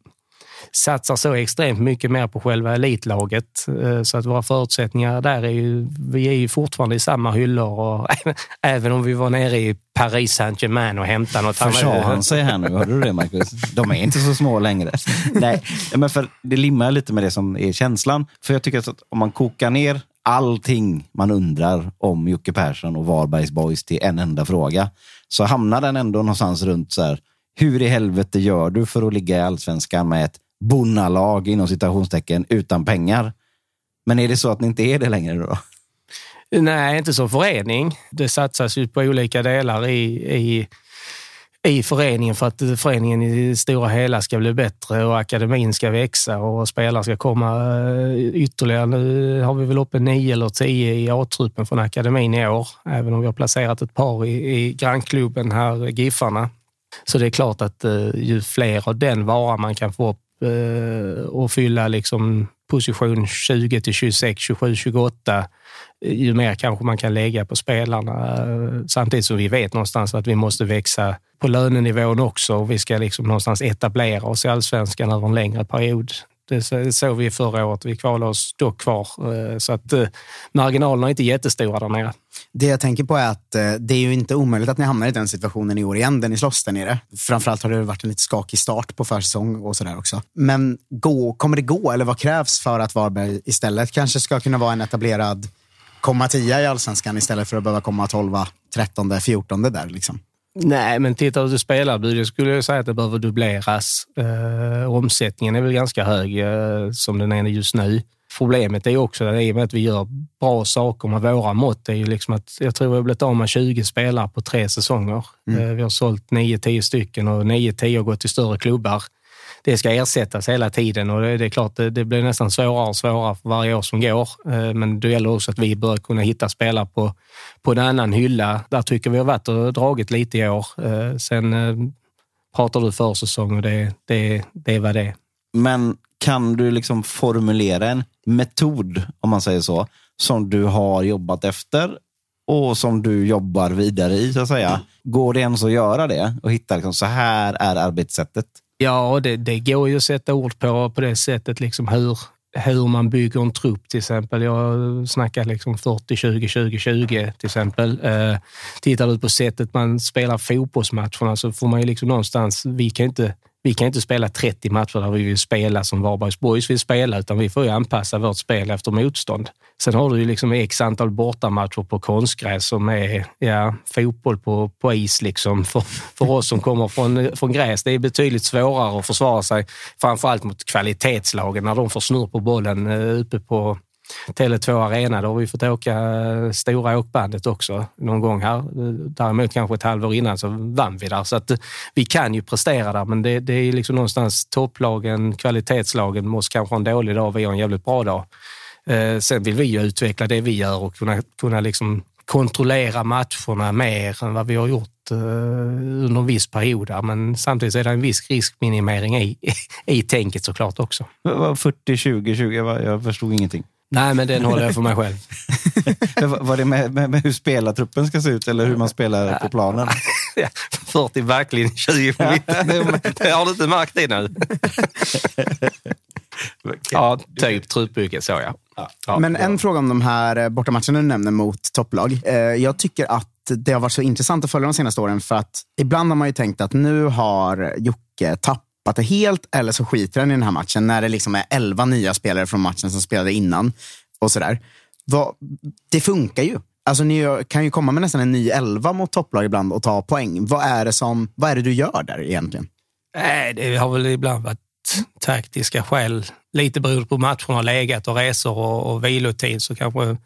satsar så extremt mycket mer på själva elitlaget. Eh, så att våra förutsättningar där är ju, vi är ju fortfarande i samma hyllor och även om vi var nere i Paris Saint-Germain och hämtade något.
Försade han sig här nu? Hörde du det Marcus? De är inte så små längre. Nej, men för det limmar lite med det som är känslan. För jag tycker att om man kokar ner allting man undrar om Jocke Persson och Varbergs Boys till en enda fråga, så hamnar den ändå någonstans runt så här. Hur i helvete gör du för att ligga i allsvenskan med ett bonnalag inom citationstecken utan pengar. Men är det så att ni inte är det längre då?
Nej, inte som förening. Det satsas ju på olika delar i, i, i föreningen för att föreningen i det stora hela ska bli bättre och akademin ska växa och spelare ska komma eh, ytterligare. Nu har vi väl uppe nio eller tio i A-truppen från akademin i år, även om vi har placerat ett par i, i grannklubben här, Giffarna. Så det är klart att eh, ju fler av den vara man kan få upp Eh, och fylla liksom position 20 till 26, 27, 28 ju mer kanske man kan lägga på spelarna. Eh, samtidigt som vi vet någonstans att vi måste växa på lönenivån också och vi ska liksom någonstans etablera oss i allsvenskan över en längre period. Det såg vi förra året. Vi kvalade oss dock kvar, eh, så att eh, marginalerna är inte jättestora där nere.
Det jag tänker på är att eh, det är ju inte omöjligt att ni hamnar i den situationen i år igen, där ni slåss där nere. Framförallt har det varit en lite skakig start på försäsong och sådär också. Men gå, kommer det gå, eller vad krävs för att Varberg istället kanske ska kunna vara en etablerad komma tia i allsvenskan istället för att behöva komma 12, 13, 14 där liksom?
Nej, men tittar du spelarbudet skulle jag säga att det behöver dubbleras. Eh, omsättningen är väl ganska hög eh, som den är just nu. Problemet är också att i och med att vi gör bra saker med våra mått, är ju liksom att jag tror vi har blivit av med 20 spelare på tre säsonger. Mm. Eh, vi har sålt 9-10 stycken och 9-10 har gått till större klubbar det ska ersättas hela tiden och det, det är klart, det, det, blir nästan svårare och svårare för varje år som går. Eh, men det gäller också att vi bör kunna hitta spelare på, på en annan hylla. Där tycker vi har varit och dragit lite i år. Eh, sen eh, pratar du försäsong och det, det, det är vad det är.
Men kan du liksom formulera en metod, om man säger så, som du har jobbat efter och som du jobbar vidare i, så att säga. Går det ens att göra det och hitta liksom, så här är arbetssättet?
Ja, det, det går ju att sätta ord på på det sättet, liksom hur, hur man bygger en trupp till exempel. Jag snackar liksom 40, 20, 20, 20 till exempel. Eh, tittar du på sättet man spelar fotbollsmatcherna så får man ju liksom någonstans, vi kan inte vi kan inte spela 30 matcher där vi vill spela som Varbergs Boys vill spela, utan vi får ju anpassa vårt spel efter motstånd. Sen har du ju liksom x antal bortamatcher på konstgräs som är ja, fotboll på, på is liksom för, för oss som kommer från, från gräs. Det är betydligt svårare att försvara sig, framförallt mot kvalitetslagen när de får snurr på bollen eh, uppe på Tele2 Arena. Då har vi fått åka eh, stora åkbandet också någon gång här. Däremot kanske ett halvår innan så vann vi där. Så att eh, vi kan ju prestera där, men det, det är liksom någonstans topplagen, kvalitetslagen måste kanske ha en dålig dag och vi har en jävligt bra dag. Eh, sen vill vi ju utveckla det vi gör och kunna, kunna liksom kontrollera matcherna mer än vad vi har gjort under en viss period. Men samtidigt är det en viss riskminimering i, i tänket såklart också.
40, 20, 20? Jag förstod ingenting.
Nej, men den håller jag för mig själv.
Var det med, med, med, hur spelartruppen ska se ut eller hur man spelar på planen?
40 backlinje, 20 på mitten. Det har du inte märkt det nu? ja, typ truppbygge så ja.
ja. Men en fråga om de här eh, bortamatcherna du nämner mot topplag. Eh, jag tycker att det har varit så intressant att följa de senaste åren för att ibland har man ju tänkt att nu har Jocke tappat det helt eller så skiter han i den här matchen när det liksom är elva nya spelare från matchen som spelade innan och sådär. Det funkar ju. Alltså, ni kan ju komma med nästan en ny elva mot topplag ibland och ta poäng. Vad är det, som, vad är det du gör där egentligen?
Nej, det har väl ibland varit taktiska skäl. Lite beroende på matcherna har legat och resor och, och vilotid så kanske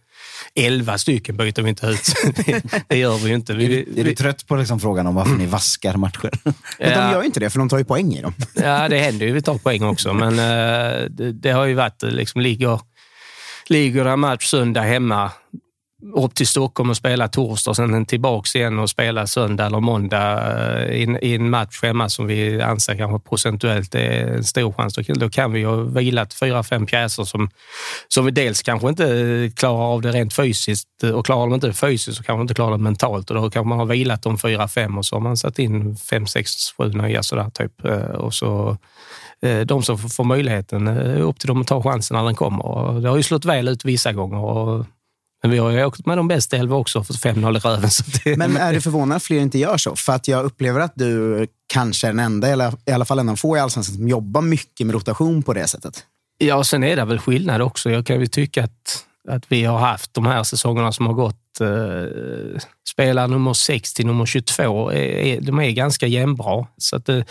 elva stycken byter vi inte ut. det gör vi ju inte. Vi,
är, är du trött på liksom frågan om varför ni vaskar matcher?
Men de gör ju inte det, för de tar ju poäng i dem.
ja, det händer ju. Vi tar poäng också, men uh, det, det, har ju varit, liksom, ligger, ligger en match söndag hemma upp till Stockholm och spela torsdag och sen tillbaks igen och spela söndag eller måndag eh, i, en match hemma som vi anser kanske procentuellt är en stor chans. Då, kan vi ha vilat fyra, fem pjäser som, som vi dels kanske inte eh, klarar av det rent fysiskt eh, och klarar de inte det fysiskt så kanske inte klarar det mentalt och då kanske man har vilat de fyra, fem och så har man satt in fem, sex, sju nya sådär typ. Och så de som får möjligheten, upp till dem att ta chansen när den kommer. Det har ju slått väl ut vissa gånger och men vi har ju åkt med de bästa elva också för 5-0 i röven.
Det... Men är du förvånad att fler inte gör så? För att jag upplever att du kanske är den enda, eller i alla fall en av få i Allsvenskan, som jobbar mycket med rotation på det sättet.
Ja, sen är det väl skillnad också. Jag kan ju tycka att, att vi har haft de här säsongerna som har gått, eh, spelare nummer 6 till nummer 22, är, de är ganska jämnbra. Så att, eh,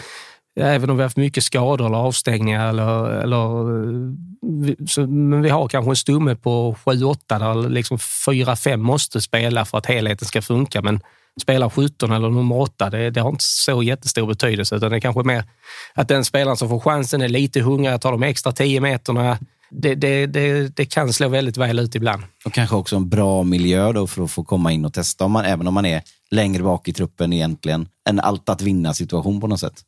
Även om vi har haft mycket skador eller avstängningar. Eller, eller, eh, så, men vi har kanske en stumme på 7-8 där liksom 4-5 måste spela för att helheten ska funka. Men spelar 17 eller nummer 8, det, det har inte så jättestor betydelse. Utan det är kanske mer att den spelaren som får chansen är lite hungrig, tar de extra 10 meterna. Det, det, det, det, kan slå väldigt väl ut ibland.
Och kanske också en bra miljö då för att få komma in och testa, om man, även om man är längre bak i truppen egentligen. En allt att vinna situation på något sätt.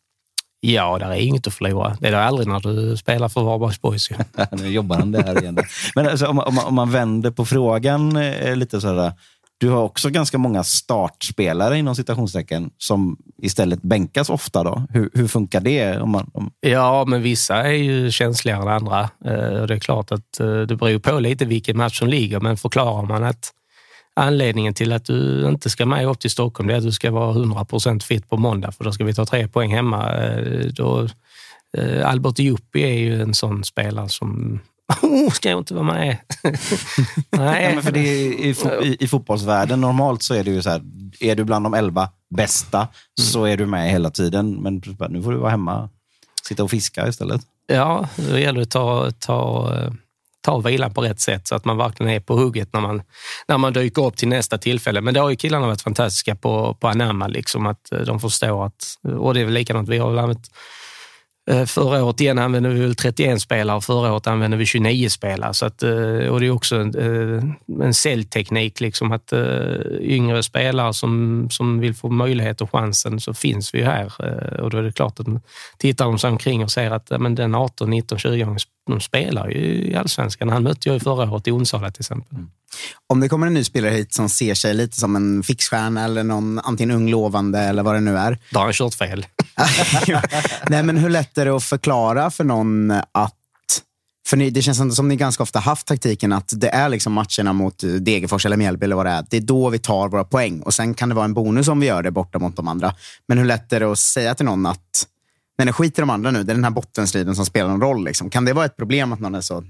Ja, där är inget att förlora. Det är det aldrig när du spelar för Varbergs Boys.
nu jobbar han där igen. Men alltså, om, man, om, man, vänder på frågan eh, lite så här. Du har också ganska många startspelare inom citationstecken som istället bänkas ofta. Då. Hur, hur funkar det? Om man, om...
Ja, men vissa är ju känsligare än andra. Eh, det är klart att eh, det beror på lite vilken match som ligger, men förklarar man att anledningen till att du inte ska med upp till Stockholm är att du ska vara 100 procent fit på måndag, för då ska vi ta tre poäng hemma. Eh, då, eh, Albert Juppi är ju en sån spelare som Oh, ska jag inte vara med?
Nej. ja, för det i, i, I fotbollsvärlden normalt så är det ju så här, är du bland de elva bästa mm. så är du med hela tiden. Men nu får du vara hemma, sitta och fiska istället.
Ja, då gäller det att ta, ta eh, ta vilan på rätt sätt så att man verkligen är på hugget när man, när man dyker upp till nästa tillfälle. Men det har ju killarna varit fantastiska på, på anamma, liksom, att eh, de förstår att, och det är väl likadant, vi har väl använt eh, förra året igen använde vi väl 31 spelare, förra året använde vi 29 spelare. Så att, eh, och det är också en, en säljteknik, liksom att yngre spelare som, som vill få möjlighet och chansen så finns vi ju här. Och då är det klart att tittar de sig omkring och ser att men den 18, 19, 20 de spelar ju i allsvenskan. Han mötte jag ju förra året i Onsala till exempel. Mm.
Om det kommer en ny spelare hit som ser sig lite som en fixstjärna eller någon antingen ung lovande eller vad det nu är.
Då har han kört fel.
Nej, men hur lätt är det att förklara för någon att för ni, det känns som ni ganska ofta haft taktiken att det är liksom matcherna mot Degerfors eller Mjällby eller vad det är. Det är då vi tar våra poäng och sen kan det vara en bonus om vi gör det borta mot de andra. Men hur lätt är det att säga till någon att nej, nej, skit i de andra nu. Det är den här bottenstriden som spelar någon roll. Liksom. Kan det vara ett problem att någon är så,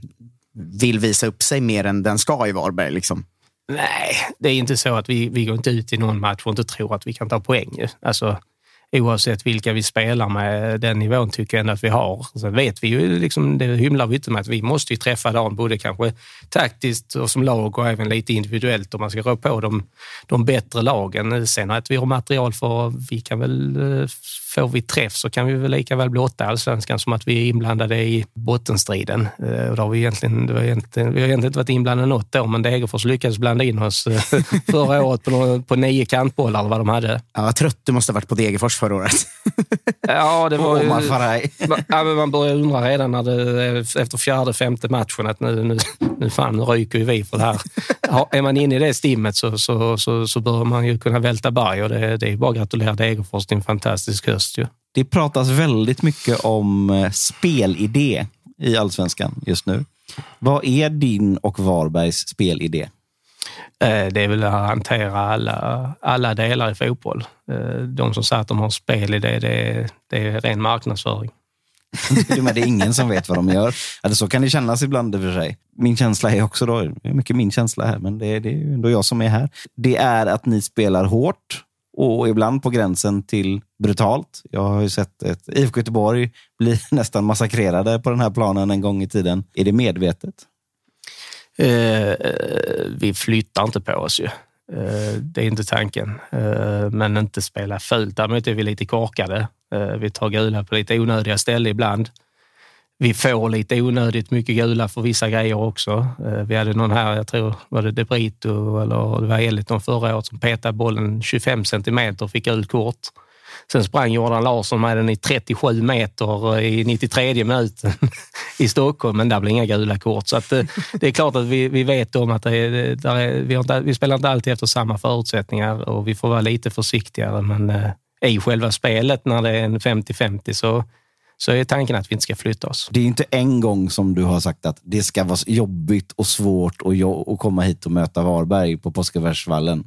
vill visa upp sig mer än den ska i Varberg? Liksom?
Nej, det är inte så att vi, vi går inte ut i någon match och inte tror att vi kan ta poäng. Alltså, oavsett vilka vi spelar med. Den nivån tycker jag ändå att vi har. Sen vet vi ju, liksom, det hymlar vi inte med, att vi måste ju träffa dem både kanske taktiskt och som lag och även lite individuellt om man ska rå på de, de bättre lagen. Sen att vi har material för, vi kan väl, eh, får vi träff så kan vi väl lika väl bli åtta i allsvenskan som att vi är inblandade i bottenstriden. Eh, och då har vi, egentligen, det var egentligen, vi har egentligen inte varit inblandade något år, men Degerfors lyckades blanda in oss eh, förra året på, på nio kantbollar vad de hade.
Ja, vad trött du måste ha varit på Degerfors förra året.
ja, det var ju... ja, men man börjar undra redan när det, efter fjärde, femte matchen att nu, nu, nu fan, nu ryker ju vi för det här. Ja, är man inne i det stimmet så, så, så, så bör man ju kunna välta berg och det, det är bara att gratulera Degerfors till en fantastisk höst. Ju.
Det pratas väldigt mycket om eh, spelidé i allsvenskan just nu. Vad är din och Varbergs spelidé?
Eh, det är väl att hantera alla, alla delar i fotboll. Eh, de som säger att de har spel i det, det, det är ren marknadsföring.
Men det är ingen som vet vad de gör. Alltså, så kan det kännas ibland i och för sig. Min känsla är också då, det är mycket min känsla här, men det är, det är ändå jag som är här. Det är att ni spelar hårt och ibland på gränsen till brutalt. Jag har ju sett ett IFK Göteborg bli nästan massakrerade på den här planen en gång i tiden. Är det medvetet?
Eh, eh, vi flyttar inte på oss ju. Eh, det är inte tanken. Eh, men inte spela fult. Däremot är vi lite korkade. Eh, vi tar gula på lite onödiga ställen ibland. Vi får lite onödigt mycket gula för vissa grejer också. Eh, vi hade någon här, jag tror var det Debrito, eller det var Eliton förra året som petade bollen 25 centimeter och fick gult kort. Sen sprang Jordan Larsson med den i 37 meter eh, i 93 minuten i Stockholm, men där blev inga gula kort. Så att, eh, det är klart att vi, vi vet om att det är, är, vi, inte, vi spelar inte alltid efter samma förutsättningar och vi får vara lite försiktigare. Men eh, i själva spelet, när det är en 50-50, så, så är tanken att vi inte ska flytta oss.
Det är inte en gång som du har sagt att det ska vara jobbigt och svårt att, att komma hit och möta Varberg på Påskebergsvallen.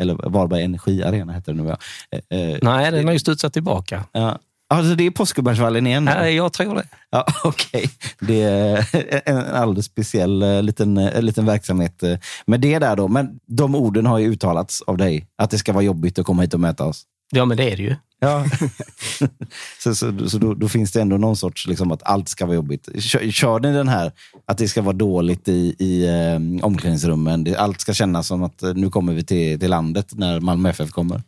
Eller Varberg Energiarena heter det nu.
Eh, eh, Nej, den har ju studsat tillbaka.
Ja. Alltså det är Påskebergsvallen igen?
Nej, jag tror det.
Ja, Okej, okay. det är en alldeles speciell eh, liten, liten verksamhet med det där då. Men de orden har ju uttalats av dig, att det ska vara jobbigt att komma hit och möta oss.
Ja, men det är det ju.
Ja. så så, så då, då, finns det ändå någon sorts, liksom, att allt ska vara jobbigt. Kör, kör ni den här, att det ska vara dåligt i, i um, omklädningsrummen? allt ska kännas som att uh, nu kommer vi till, till landet när Malmö FF kommer?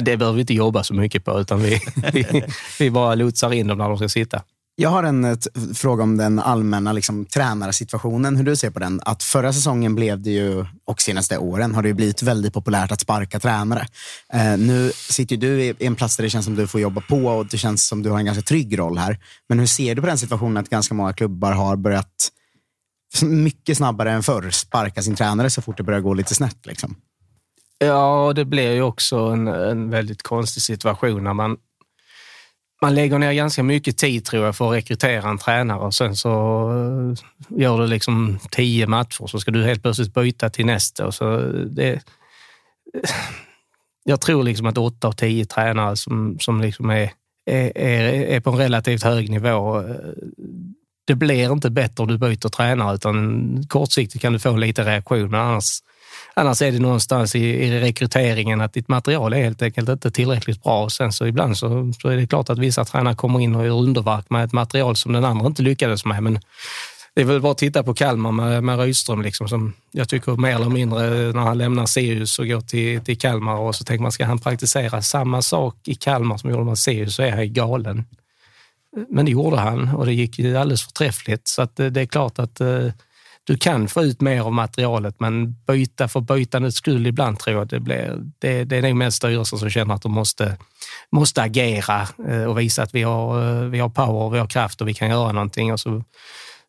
det behöver vi inte jobba så mycket på, utan vi, vi, vi bara lotsar in dem när de ska sitta.
Jag har en eh, ett, fråga om den allmänna liksom, tränarsituationen, hur du ser på den. Att förra säsongen blev det ju, och senaste åren har det blivit väldigt populärt att sparka tränare. Eh, nu sitter du i en plats där det känns som du får jobba på och det känns som du har en ganska trygg roll här. Men hur ser du på den situationen att ganska många klubbar har börjat mycket snabbare än förr sparka sin tränare så fort det börjar gå lite snett? Liksom?
Ja, det blir ju också en, en väldigt konstig situation när man man lägger ner ganska mycket tid tror jag för att rekrytera en tränare och sen så eh, gör du liksom tio matcher så ska du helt plötsligt byta till nästa. Och så eh, det, eh, jag tror liksom att åtta av tio tränare som, som liksom är, är, är på en relativt hög nivå det blir inte bättre om du byter tränare utan kortsiktigt kan du få lite reaktion men annars Annars är det någonstans i, i rekryteringen att ditt material är helt enkelt inte tillräckligt bra. Och sen så ibland så, så är det klart att vissa tränare kommer in och gör underverk med ett material som den andra inte lyckades med. Men det är väl bara att titta på Kalmar med, med Rydström, liksom, som jag tycker mer eller mindre när han lämnar Sirius och går till, till Kalmar och så tänker man, ska han praktisera samma sak i Kalmar som gjorde med Sirius så är han galen. Men det gjorde han och det gick ju alldeles förträffligt. Så att det, det är klart att eh, du kan få ut mer av materialet, men byta för bytandets skull ibland tror jag det blir. Det, det är nog mest styrelsen som känner att de måste, måste agera eh, och visa att vi har, eh, vi har power, vi har kraft och vi kan göra någonting. Och så,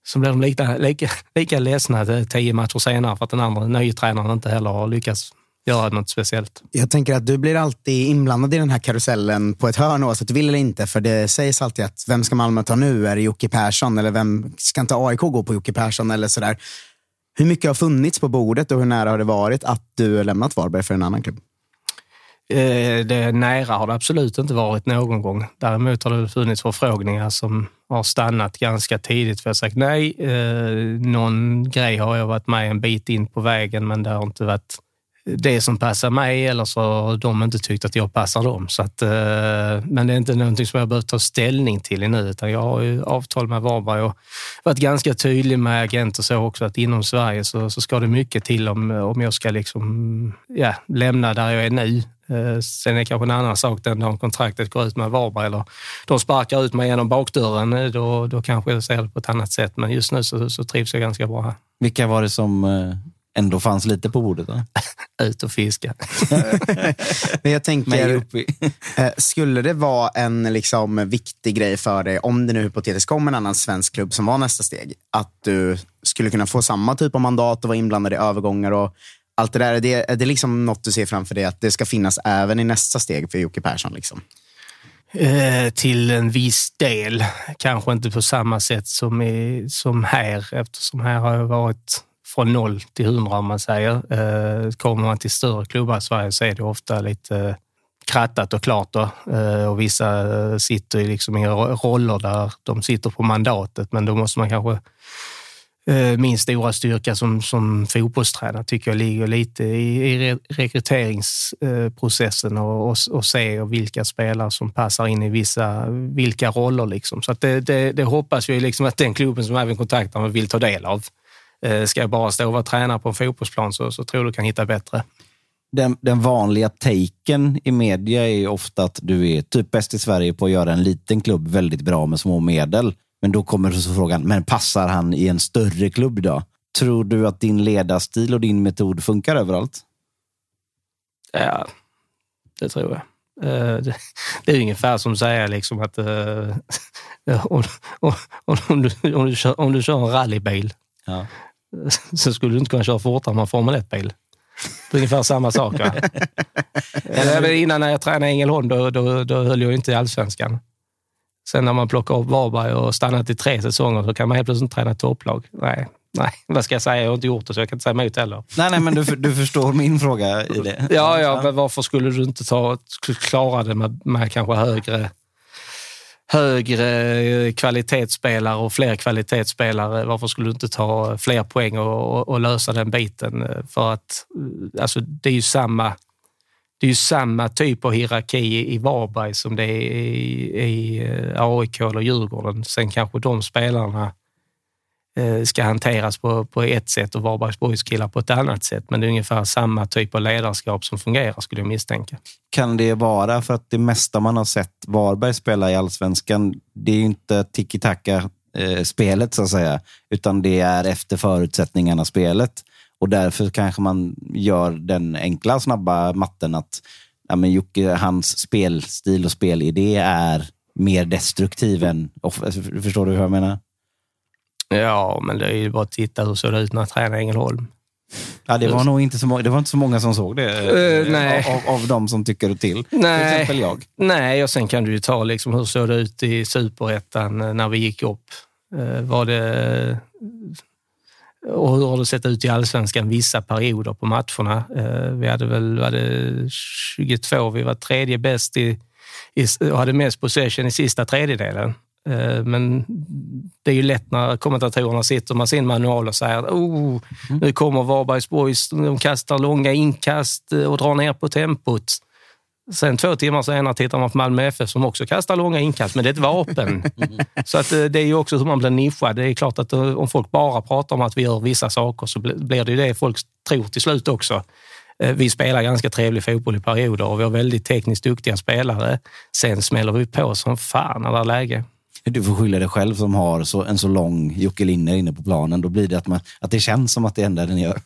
så blir de lika, lika, lika ledsna eh, tio matcher senare för att den andra nya tränaren inte heller har lyckats göra något speciellt.
Jag tänker att du blir alltid inblandad i den här karusellen på ett hörn oavsett du vill eller inte. För det sägs alltid att vem ska Malmö ta nu? Är det Jocke Persson? Eller vem ska inte AIK gå på Jocke Persson? Eller sådär. Hur mycket har funnits på bordet och hur nära har det varit att du har lämnat Varberg för en annan klubb?
Eh, det nära har det absolut inte varit någon gång. Däremot har det funnits förfrågningar som har stannat ganska tidigt för jag har sagt nej. Eh, någon grej har jag varit med en bit in på vägen, men det har inte varit det som passar mig eller så har de inte tyckt att jag passar dem. Så att, eh, men det är inte någonting som jag behöver ta ställning till nu, utan jag har ju avtal med Varberg och varit ganska tydlig med agenter så också att inom Sverige så, så ska det mycket till om, om jag ska liksom, ja, lämna där jag är nu. Eh, sen är det kanske en annan sak den dagen kontraktet går ut med Varberg eller de sparkar ut mig genom bakdörren. Eh, då, då kanske jag ser det på ett annat sätt. Men just nu så, så trivs jag ganska bra här.
Vilka var det som ändå fanns lite på bordet? Då?
Ut och fiska.
Men jag tänker, eh, skulle det vara en liksom, viktig grej för dig, om det nu hypotetiskt kom en annan svensk klubb som var nästa steg, att du skulle kunna få samma typ av mandat och vara inblandad i övergångar och allt det där. Är det, är det liksom något du ser framför dig att det ska finnas även i nästa steg för Jocke Persson? Liksom?
Eh, till en viss del. Kanske inte på samma sätt som, i, som här, eftersom här har jag varit från noll till hundra om man säger. Eh, kommer man till större klubbar i Sverige så är det ofta lite eh, krattat och klart. Då. Eh, och vissa sitter liksom i roller där de sitter på mandatet, men då måste man kanske min stora styrka som, som fotbollstränare tycker jag ligger lite i, i rekryteringsprocessen och, och, och se vilka spelare som passar in i vissa, vilka roller. Liksom. Så det, det, det, hoppas jag liksom att den klubben som även kontaktar mig vill ta del av. Eh, ska jag bara stå och vara tränare på en fotbollsplan så, så tror du kan hitta bättre.
Den, den vanliga taken i media är ofta att du är typ bäst i Sverige på att göra en liten klubb väldigt bra med små medel. Men då kommer så frågan, men passar han i en större klubb då? Tror du att din ledarstil och din metod funkar överallt?
Ja, det tror jag. Eh, det är ungefär som att säga liksom att uh, om, om, om, du, om, du kör, om du kör en rallybil ja så skulle du inte kunna köra fortare med en Formel 1-bil. Det är ungefär samma sak. Eller, innan när jag tränade i Ängelholm, då, då, då höll jag inte i allsvenskan. Sen när man plockar upp Varberg och stannat i tre säsonger så kan man helt plötsligt träna topplag. Nej, nej, vad ska jag säga? Jag har inte gjort det så jag kan inte säga emot heller.
Nej, nej men du, du förstår min fråga i det.
Ja, ja, men varför skulle du inte ta, klara det med, med kanske högre högre eh, kvalitetsspelare och fler kvalitetsspelare. Varför skulle du inte ta fler poäng och, och, och lösa den biten? För att eh, alltså, det är ju samma det är ju samma typ av hierarki i Varberg som det är i, i eh, AIK eller Djurgården. Sen kanske de spelarna Eh, ska hanteras på, på ett sätt och Varbergs Boys killar på ett annat sätt. Men det är ungefär samma typ av ledarskap som fungerar skulle jag misstänka.
Kan det vara för att det mesta man har sett Varberg spela i allsvenskan, det är ju inte tiki-taka eh, spelet, så att säga, utan det är efter förutsättningarna spelet. Och därför kanske man gör den enkla, snabba matten att ja, men Jocke, hans spelstil och spelidé är mer destruktiv än... Förstår du hur jag menar?
Ja, men det är ju bara att titta hur såg det ut när jag tränade i Ängelholm.
Ja, det var nog inte så, många, det var inte så många som såg det uh, nej. Av, av de som tycker till. Nej. Till exempel jag.
Nej, och sen kan du ju ta liksom, hur såg det ut i superettan eh, när vi gick upp. Var det, och hur har det sett ut i allsvenskan vissa perioder på matcherna? Vi hade väl var det 22, vi var tredje bäst i, i, och hade mest possession i sista tredjedelen. Eh, men det är ju lätt när kommentatorerna sitter med sin manual och säger oh, nu kommer Varbergs Boys, de kastar långa inkast och drar ner på tempot. Sen två timmar senare tittar man på Malmö FF som också kastar långa inkast, men det är ett vapen. Så att eh, det är ju också hur man blir nischad. Det är klart att eh, om folk bara pratar om att vi gör vissa saker så blir det ju det folk tror till slut också. Vi spelar ganska trevlig fotboll i perioder och vi har väldigt tekniskt duktiga spelare. Sen smäller vi på som fan när det är läge.
Du får skylla dig själv som har så, en så lång Jocke Linner inne på planen. Då blir det att, man, att det känns som att det enda den gör.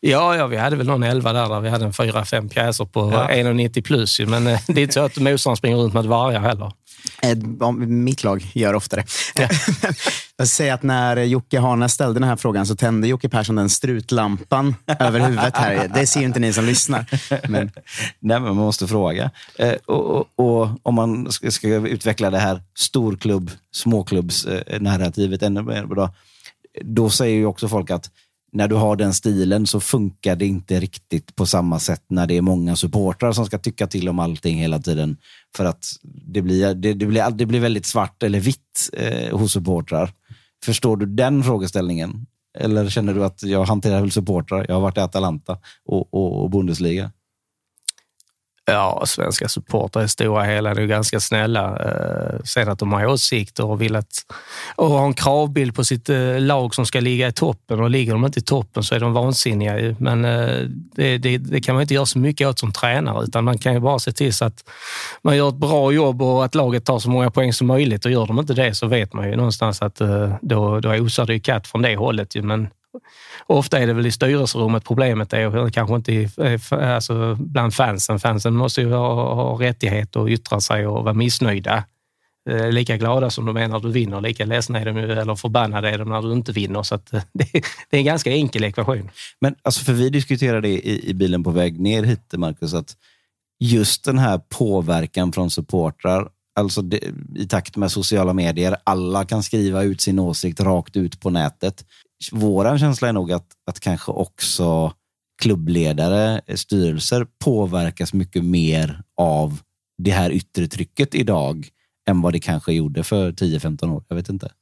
Ja, ja, vi hade väl någon elva där, där vi hade en fyra, fem pjäser på
Ja.
1,90 plus. Men eh, det är inte så att motståndaren springer runt med vargar heller.
Eh, Mitt lag gör ofta det. Jag säger att när Jocke Hana ställde den här frågan så tände Jocke Persson den strutlampan över huvudet här. Det ser ju inte ni som lyssnar. Men
Nej, men man måste fråga. Eh, och, och, och om man ska, ska utveckla det här storklubb, småklubbs-narrativet eh, ännu mer, då, då säger ju också folk att när du har den stilen så funkar det inte riktigt på samma sätt när det är många supportrar som ska tycka till om allting hela tiden. För att det blir, det, det blir, det blir väldigt svart eller vitt eh, hos supportrar. Förstår du den frågeställningen? Eller känner du att jag hanterar väl supportrar? Jag har varit i Atalanta och, och, och Bundesliga.
Ja, svenska supportrar i stora hela är ju ganska snälla. Eh, sen att de har åsikter och vill att och har en kravbild på sitt eh, lag som ska ligga i toppen och ligger de inte i toppen så är de vansinniga. ju. Men eh, det, det, det kan man inte göra så mycket åt som tränare utan man kan ju bara se till så att man gör ett bra jobb och att laget tar så många poäng som möjligt och gör de inte det så vet man ju någonstans att då, då osar det ju katt från det hållet. ju. Men Ofta är det väl i styrelserummet problemet är och kanske inte i, alltså bland fansen. Fansen måste ju ha, ha rättighet att yttra sig och vara missnöjda. Eh, Lika glada som de är när du vinner, lika ledsna är de ju, eller förbannade är de när du inte vinner. Så att, eh, det, det är en ganska enkel ekvation.
Men alltså för vi diskuterade det i, i bilen på väg ner hit, Marcus, att just den här påverkan från supportrar, alltså det, i takt med sociala medier, alla kan skriva ut sin åsikt rakt ut på nätet. Våran känsla är nog att, att kanske också klubbledare, eh, styrelser påverkas mycket mer av det här yttre trycket idag än vad det kanske gjorde för 10-15 år. Jag vet inte.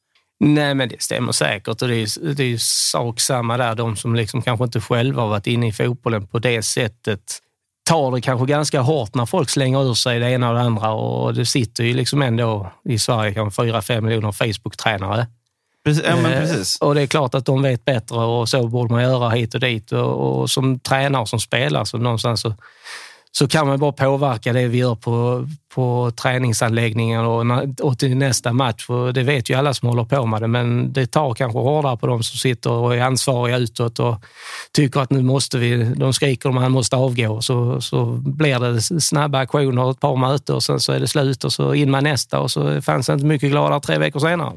Nej, men det stämmer säkert och det är, det är ju sak samma där. De som liksom kanske inte själva har varit inne i fotbollen på det sättet tar det kanske ganska hårt när folk slänger ur sig det ena och det andra och det sitter ju liksom ändå i Sverige kanske 4-5 miljoner Facebook-tränare.
Precis, ja,
Eh,
precis.
Och det är klart att de vet bättre och så borde man göra hit och dit. Och, och som tränare och som spelare så någonstans så, så kan man bara påverka det vi gör på, på träningsanläggningen och, och till nästa match. Och det vet ju alla som håller på med det, men det tar kanske hårdare på de som sitter och är ansvariga utåt och tycker att nu måste vi, de skriker om han måste avgå. Så, så blir det snabba aktioner, ett par möten och sen så är det slut och så in med nästa och så fanns det inte mycket gladare tre veckor senare.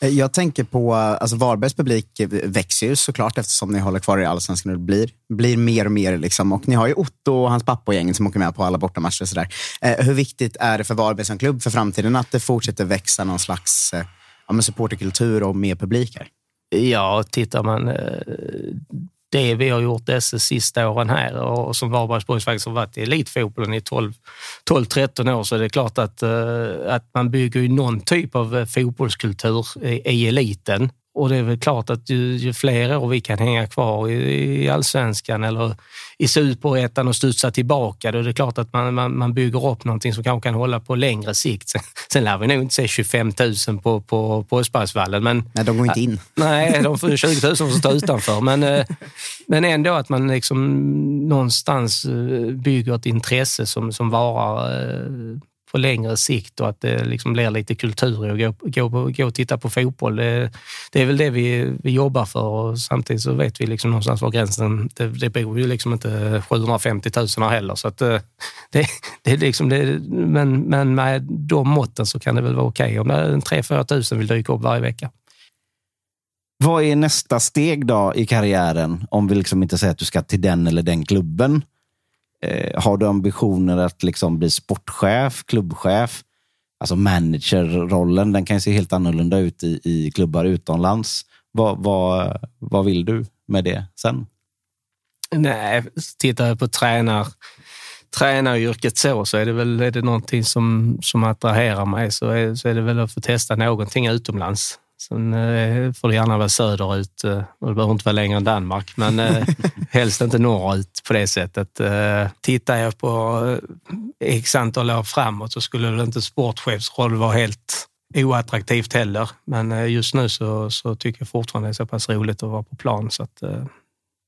Eh, jag tänker på, eh, alltså Varbergs publik växer ju såklart eftersom ni håller kvar i Allsvenskan och det blir, blir mer och mer. Liksom. Och ni har ju Otto och hans pappa och gänget som åker med på alla bortamatcher. Och sådär. Eh, hur viktigt är det för Varberg som klubb för framtiden att det fortsätter växa någon slags eh, ja, supporterkultur och mer publik här?
Ja, tittar man eh, det vi har gjort dessa sista åren här och som Varbergsborgs faktiskt har varit i elitfotbollen i 12-13 år så är det klart att, eh, att man bygger ju någon typ av eh, fotbollskultur i, i eliten. Och det är väl klart att ju, ju fler år vi kan hänga kvar i, i allsvenskan eller i superettan och studsa tillbaka, då är det klart att man, man, man bygger upp någonting som kanske kan hålla på längre sikt. Sen, sen lär vi nog inte se 25 000 på, på, på Östbergsvallen. Men,
Nej, de går inte in.
Nej, de får 20 000 som står utanför. Men, eh, men ändå att man liksom någonstans eh, bygger ett intresse som, som varar eh, på längre sikt och att det liksom blir lite kultur i att gå, gå, gå och titta på fotboll. Det, det är väl det vi, vi jobbar för och samtidigt så vet vi liksom någonstans var gränsen... Det, det bor ju liksom inte 750 000 här heller. Så att, eh, det, det är liksom det, men, men med de måtten så kan det väl vara okej om det är 3-4 000 vill dyka upp varje vecka.
Vad är nästa steg då i karriären? Om vi liksom inte säger att du ska till den eller den klubben. Eh, har du ambitioner att liksom bli sportchef, klubbchef? Alltså managerrollen, den kan ju se helt annorlunda ut i, i klubbar utomlands. Vad, vad, vad vill du med det sen?
Nej, tittar jag på tränar, tränaryrket så, så är det väl är det någonting som, som attraherar mig så är, så är det väl att få testa någonting utomlands. Sen eh, får det gärna vara söderut eh, och det behöver inte vara längre än Danmark, men eh, helst inte norrut på det sättet. Tittar jag på x antal år framåt så skulle väl inte sportchefsroll vara helt oattraktivt heller. Men just nu så, så tycker jag fortfarande det är så pass roligt att vara på plan så att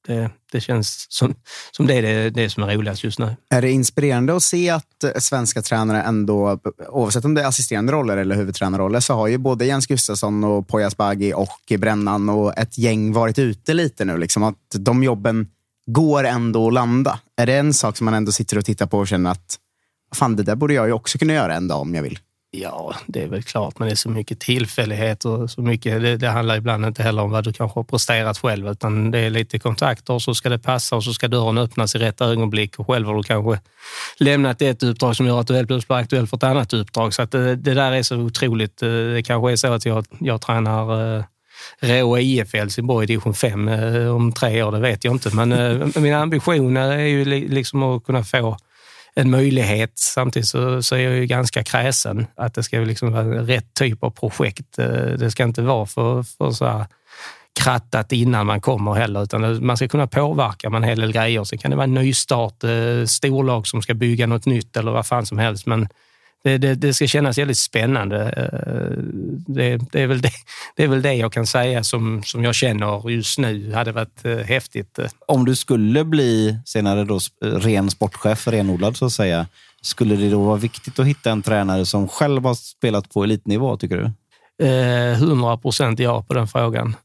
det, det känns som, som det är det, det som är roligast just nu.
Är det inspirerande att se att eh, svenska tränare ändå, oavsett om det är assisterande roller eller huvudtränarroller, så har ju både Jens Gustafsson och Poya Asbaghi och Brännan och ett gäng varit ute lite nu. Liksom, att de jobben går ändå att landa. Är det en sak som man ändå sitter och tittar på och känner att fan, det där borde jag ju också kunna göra en dag om jag vill?
Ja, det är väl klart, men det är så mycket tillfälligheter. Så mycket, det, det handlar ibland inte heller om vad du kanske har presterat själv, utan det är lite kontakter och så ska det passa och så ska dörren öppnas i rätt ögonblick och själv har du kanske lämnat ett uppdrag som gör att du helt plötsligt blir aktuell för ett annat uppdrag. Så att det, det där är så otroligt. Eh, det kanske är så att jag, jag tränar eh, Rå IF Helsingborg i division 5 eh, om tre år, det vet jag inte. Men min ambition är ju liksom att kunna få en möjlighet. Samtidigt så, så är jag ju ganska kräsen att det ska liksom vara rätt typ av projekt. Eh, det ska inte vara för, för så här krattat innan man kommer heller, utan man ska kunna påverka med en hel del grejer. Sen kan det vara en nystart, eh, storlag som ska bygga något nytt eller vad fan som helst. Men det, det, det, ska kännas väldigt spännande. Eh, det, det, är väl det, det är väl det jag kan säga som, som jag känner just nu hade varit eh, häftigt.
Om du skulle bli senare då ren sportchef, renodlad så att säga, skulle det då vara viktigt att hitta en tränare som själv har spelat på elitnivå, tycker du?
100 eh, procent ja på den frågan.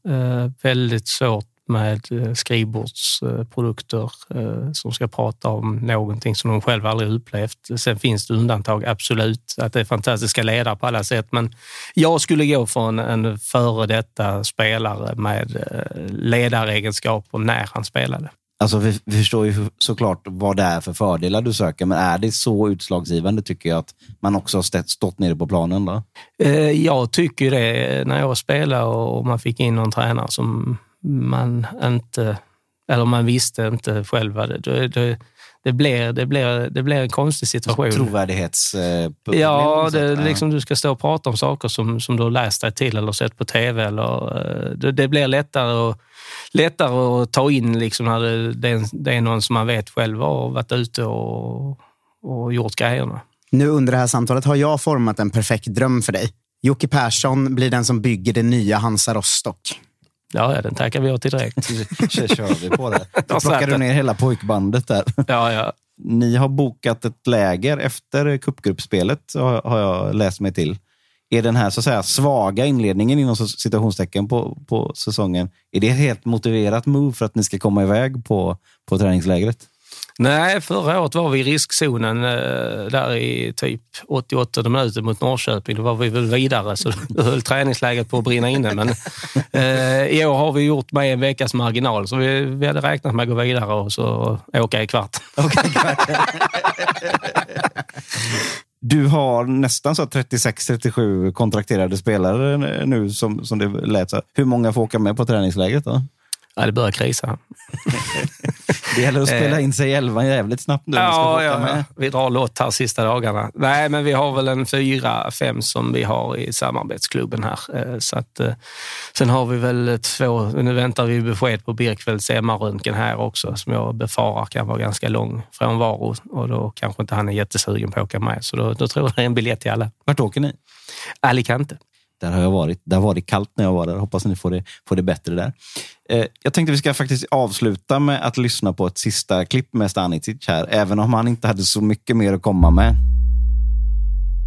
Väldigt svårt med eh, skrivbordsprodukter eh, som ska prata om någonting som de själva aldrig upplevt. Sen finns det undantag, absolut, att det är fantastiska ledare på alla sätt. Men jag skulle gå för en, före detta spelare med eh, ledaregenskaper när han spelade.
Alltså, vi, vi förstår ju såklart vad det är för fördelar du söker, men är det så utslagsgivande tycker jag att man också har stått nere på planen? Då?
Jag tycker det. När jag spelade och man fick in någon tränare som man inte, eller man visste inte själv det, det, det det blir, det, blir, det blir en konstig situation.
Trovärdighetsproblem?
Ja, det, liksom, du ska stå och prata om saker som, som du har läst dig till eller sett på tv. Eller, eh, det, det blir lättare, och, lättare att ta in liksom, när det, det, är, det är någon som man vet själv har varit ute och, och gjort grejerna.
Nu under det här samtalet har jag format en perfekt dröm för dig. Jocke Persson blir den som bygger det nya Hansa Rostock.
Ja, den tackar vi ja till direkt.
Så kör vi på det. Då plockar du ner hela pojkbandet där.
Ja, ja.
Ni har bokat ett läger efter cupgruppspelet, har jag läst mig till. Är den här så att säga, svaga inledningen inom situationstecken på, på säsongen, är det ett helt motiverat move för att ni ska komma iväg på, på träningslägret?
Nej, förra året var vi i riskzonen eh, där i typ 88 minuter mot Norrköping. Då var vi väl vidare, så då höll träningsläget på att brinna inne. Men eh, i år har vi gjort med en veckas marginal, så vi, vi hade räknat med att gå vidare och så åka i kvart.
Du har nästan 36-37 kontrakterade spelare nu som, som det lät. Så. Hur många får åka med på träningsläget? Då?
Ja, det börjar krisa.
det gäller att spela in sig i elvan jävligt snabbt nu.
Ja, ja, vi drar lott här sista dagarna. Nej, men vi har väl en fyra, fem som vi har i samarbetsklubben här. Eh, så att, eh, sen har vi väl två, nu väntar vi besked på Birkfeldts MR-röntgen här också, som jag befarar kan vara ganska lång frånvaro och då kanske inte han är jättesugen på att åka med. Så då, då tror jag det är en biljett till alla.
Vart åker ni?
Alicante.
Där har jag varit. Där var det kallt när jag var där. Hoppas ni får det, får det bättre där. Eh, jag tänkte vi ska faktiskt avsluta med att lyssna på ett sista klipp med Stanicic här, även om han inte hade så mycket mer att komma med.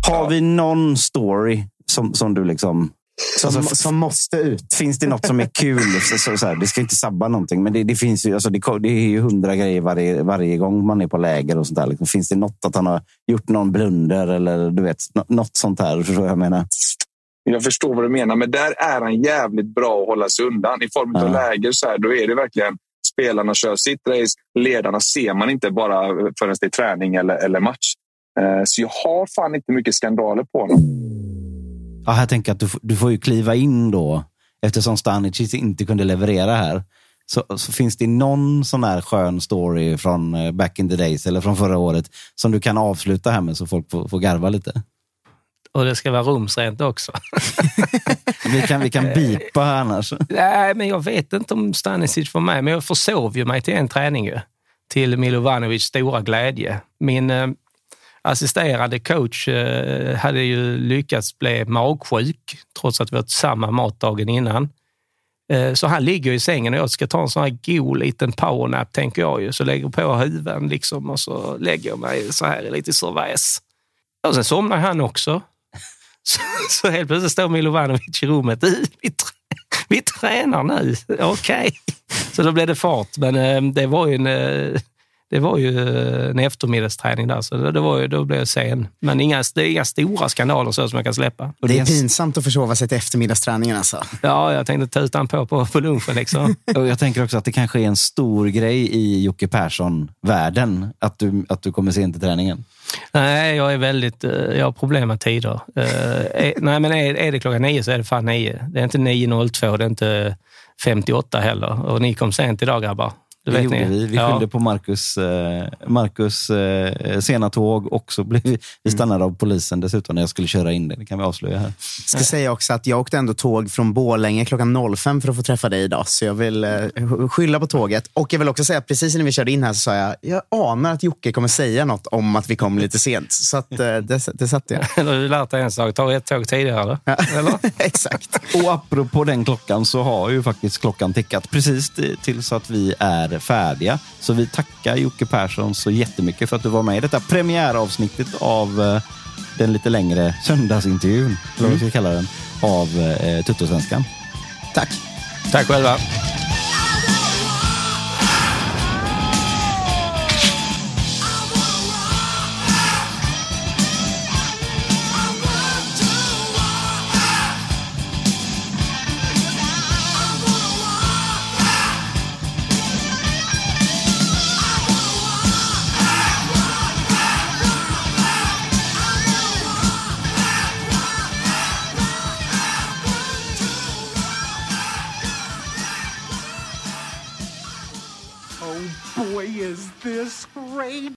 Har vi någon story som, som du liksom
som, alltså, som måste ut.
Finns det något som är kul? Så, så, så här, det ska inte sabba någonting, men det, det finns ju, alltså, det, det, är ju hundra grejer varje, varje gång man är på läger. och sånt där. Liksom, finns det något att han har gjort någon blunder eller du vet, något sånt här? Förstår jag menar?
Jag förstår vad du menar, men där är han jävligt bra att hålla sig undan. I form av ja. läger så här, då är det verkligen spelarna kör sitt race. Ledarna ser man inte bara förrän det är träning eller, eller match. Eh, så jag har fan inte mycket skandaler på honom.
Ja, jag tänker att du, du får ju kliva in då. Eftersom Stanicic inte kunde leverera här. Så, så, finns det någon sån här skön story från eh, back in the days eller från förra året som du kan avsluta här med så folk får, får garva lite?
Och det ska vara rumsrent också.
vi, kan, vi kan bipa annars.
Nej, men jag vet inte om Stanisic var med, men jag försov ju mig till en träning ju. Till Milovanovics stora glädje. Min eh, assisterande coach eh, hade ju lyckats bli magsjuk trots att vi åt samma mat dagen innan. Eh, Så han ligger i sängen och jag ska ta en sån här god liten powernap, tänker jag ju. Så lägger på huven liksom och så lägger jag mig så här lite i servais. Och sen somnar han också. Så, så helt plötsligt står Milovanovic i rummet. Vi, vi tränar nu, okej. Så då blev det fart. Men eh, det var ju en, eh, det var ju eh, en eftermiddagsträning där, så det, det var ju, då blev jag sen. Men inga, det är inga stora skandaler så som jag kan släppa.
Det är pinsamt att försova sig till eftermiddagsträningen alltså.
Ja, jag tänkte tuta på, på på lunchen. Liksom.
Och jag tänker också att det kanske är en stor grej i Jocke Persson-världen att du, att du kommer sent till träningen.
Nej, jag är väldigt... eh, Jag har problem med tider. Eh, är- Nej, men är, är det klockan nio så är det fan nio. Det är inte 9.02, det är inte 58 heller. Och ni kom sent idag grabbar. Det
Det gjorde
ni.
vi. Vi
Ja.
skyllde på Marcus, eh, Marcus eh, sena tåg och så blev vi, vi stannade av polisen dessutom när jag skulle köra in det. Det kan vi avslöja här.
ska säga också att jag åkte ändå tåg från Borlänge klockan 05 för att få träffa dig idag. Så jag vill eh, skylla på tåget. Och jag vill också säga att precis när vi körde in här så sa jag, jag anar att Jocke kommer säga något om att vi kom lite sent. Så att, det, det satte jag.
Du lärt dig en sak? Ta ett tåg tidigare, eller? eller?
Exakt.
Och apropå den klockan så har ju faktiskt klockan tickat precis till- till så att vi är färdiga. Så vi tackar Jocke Persson så jättemycket för att du var med i detta premiäravsnittet av eh, den lite längre söndagsintervjun, eller vad vi ska kalla den, av eh, Tuttosvenskan.
Tack.
Tack själva.
afraid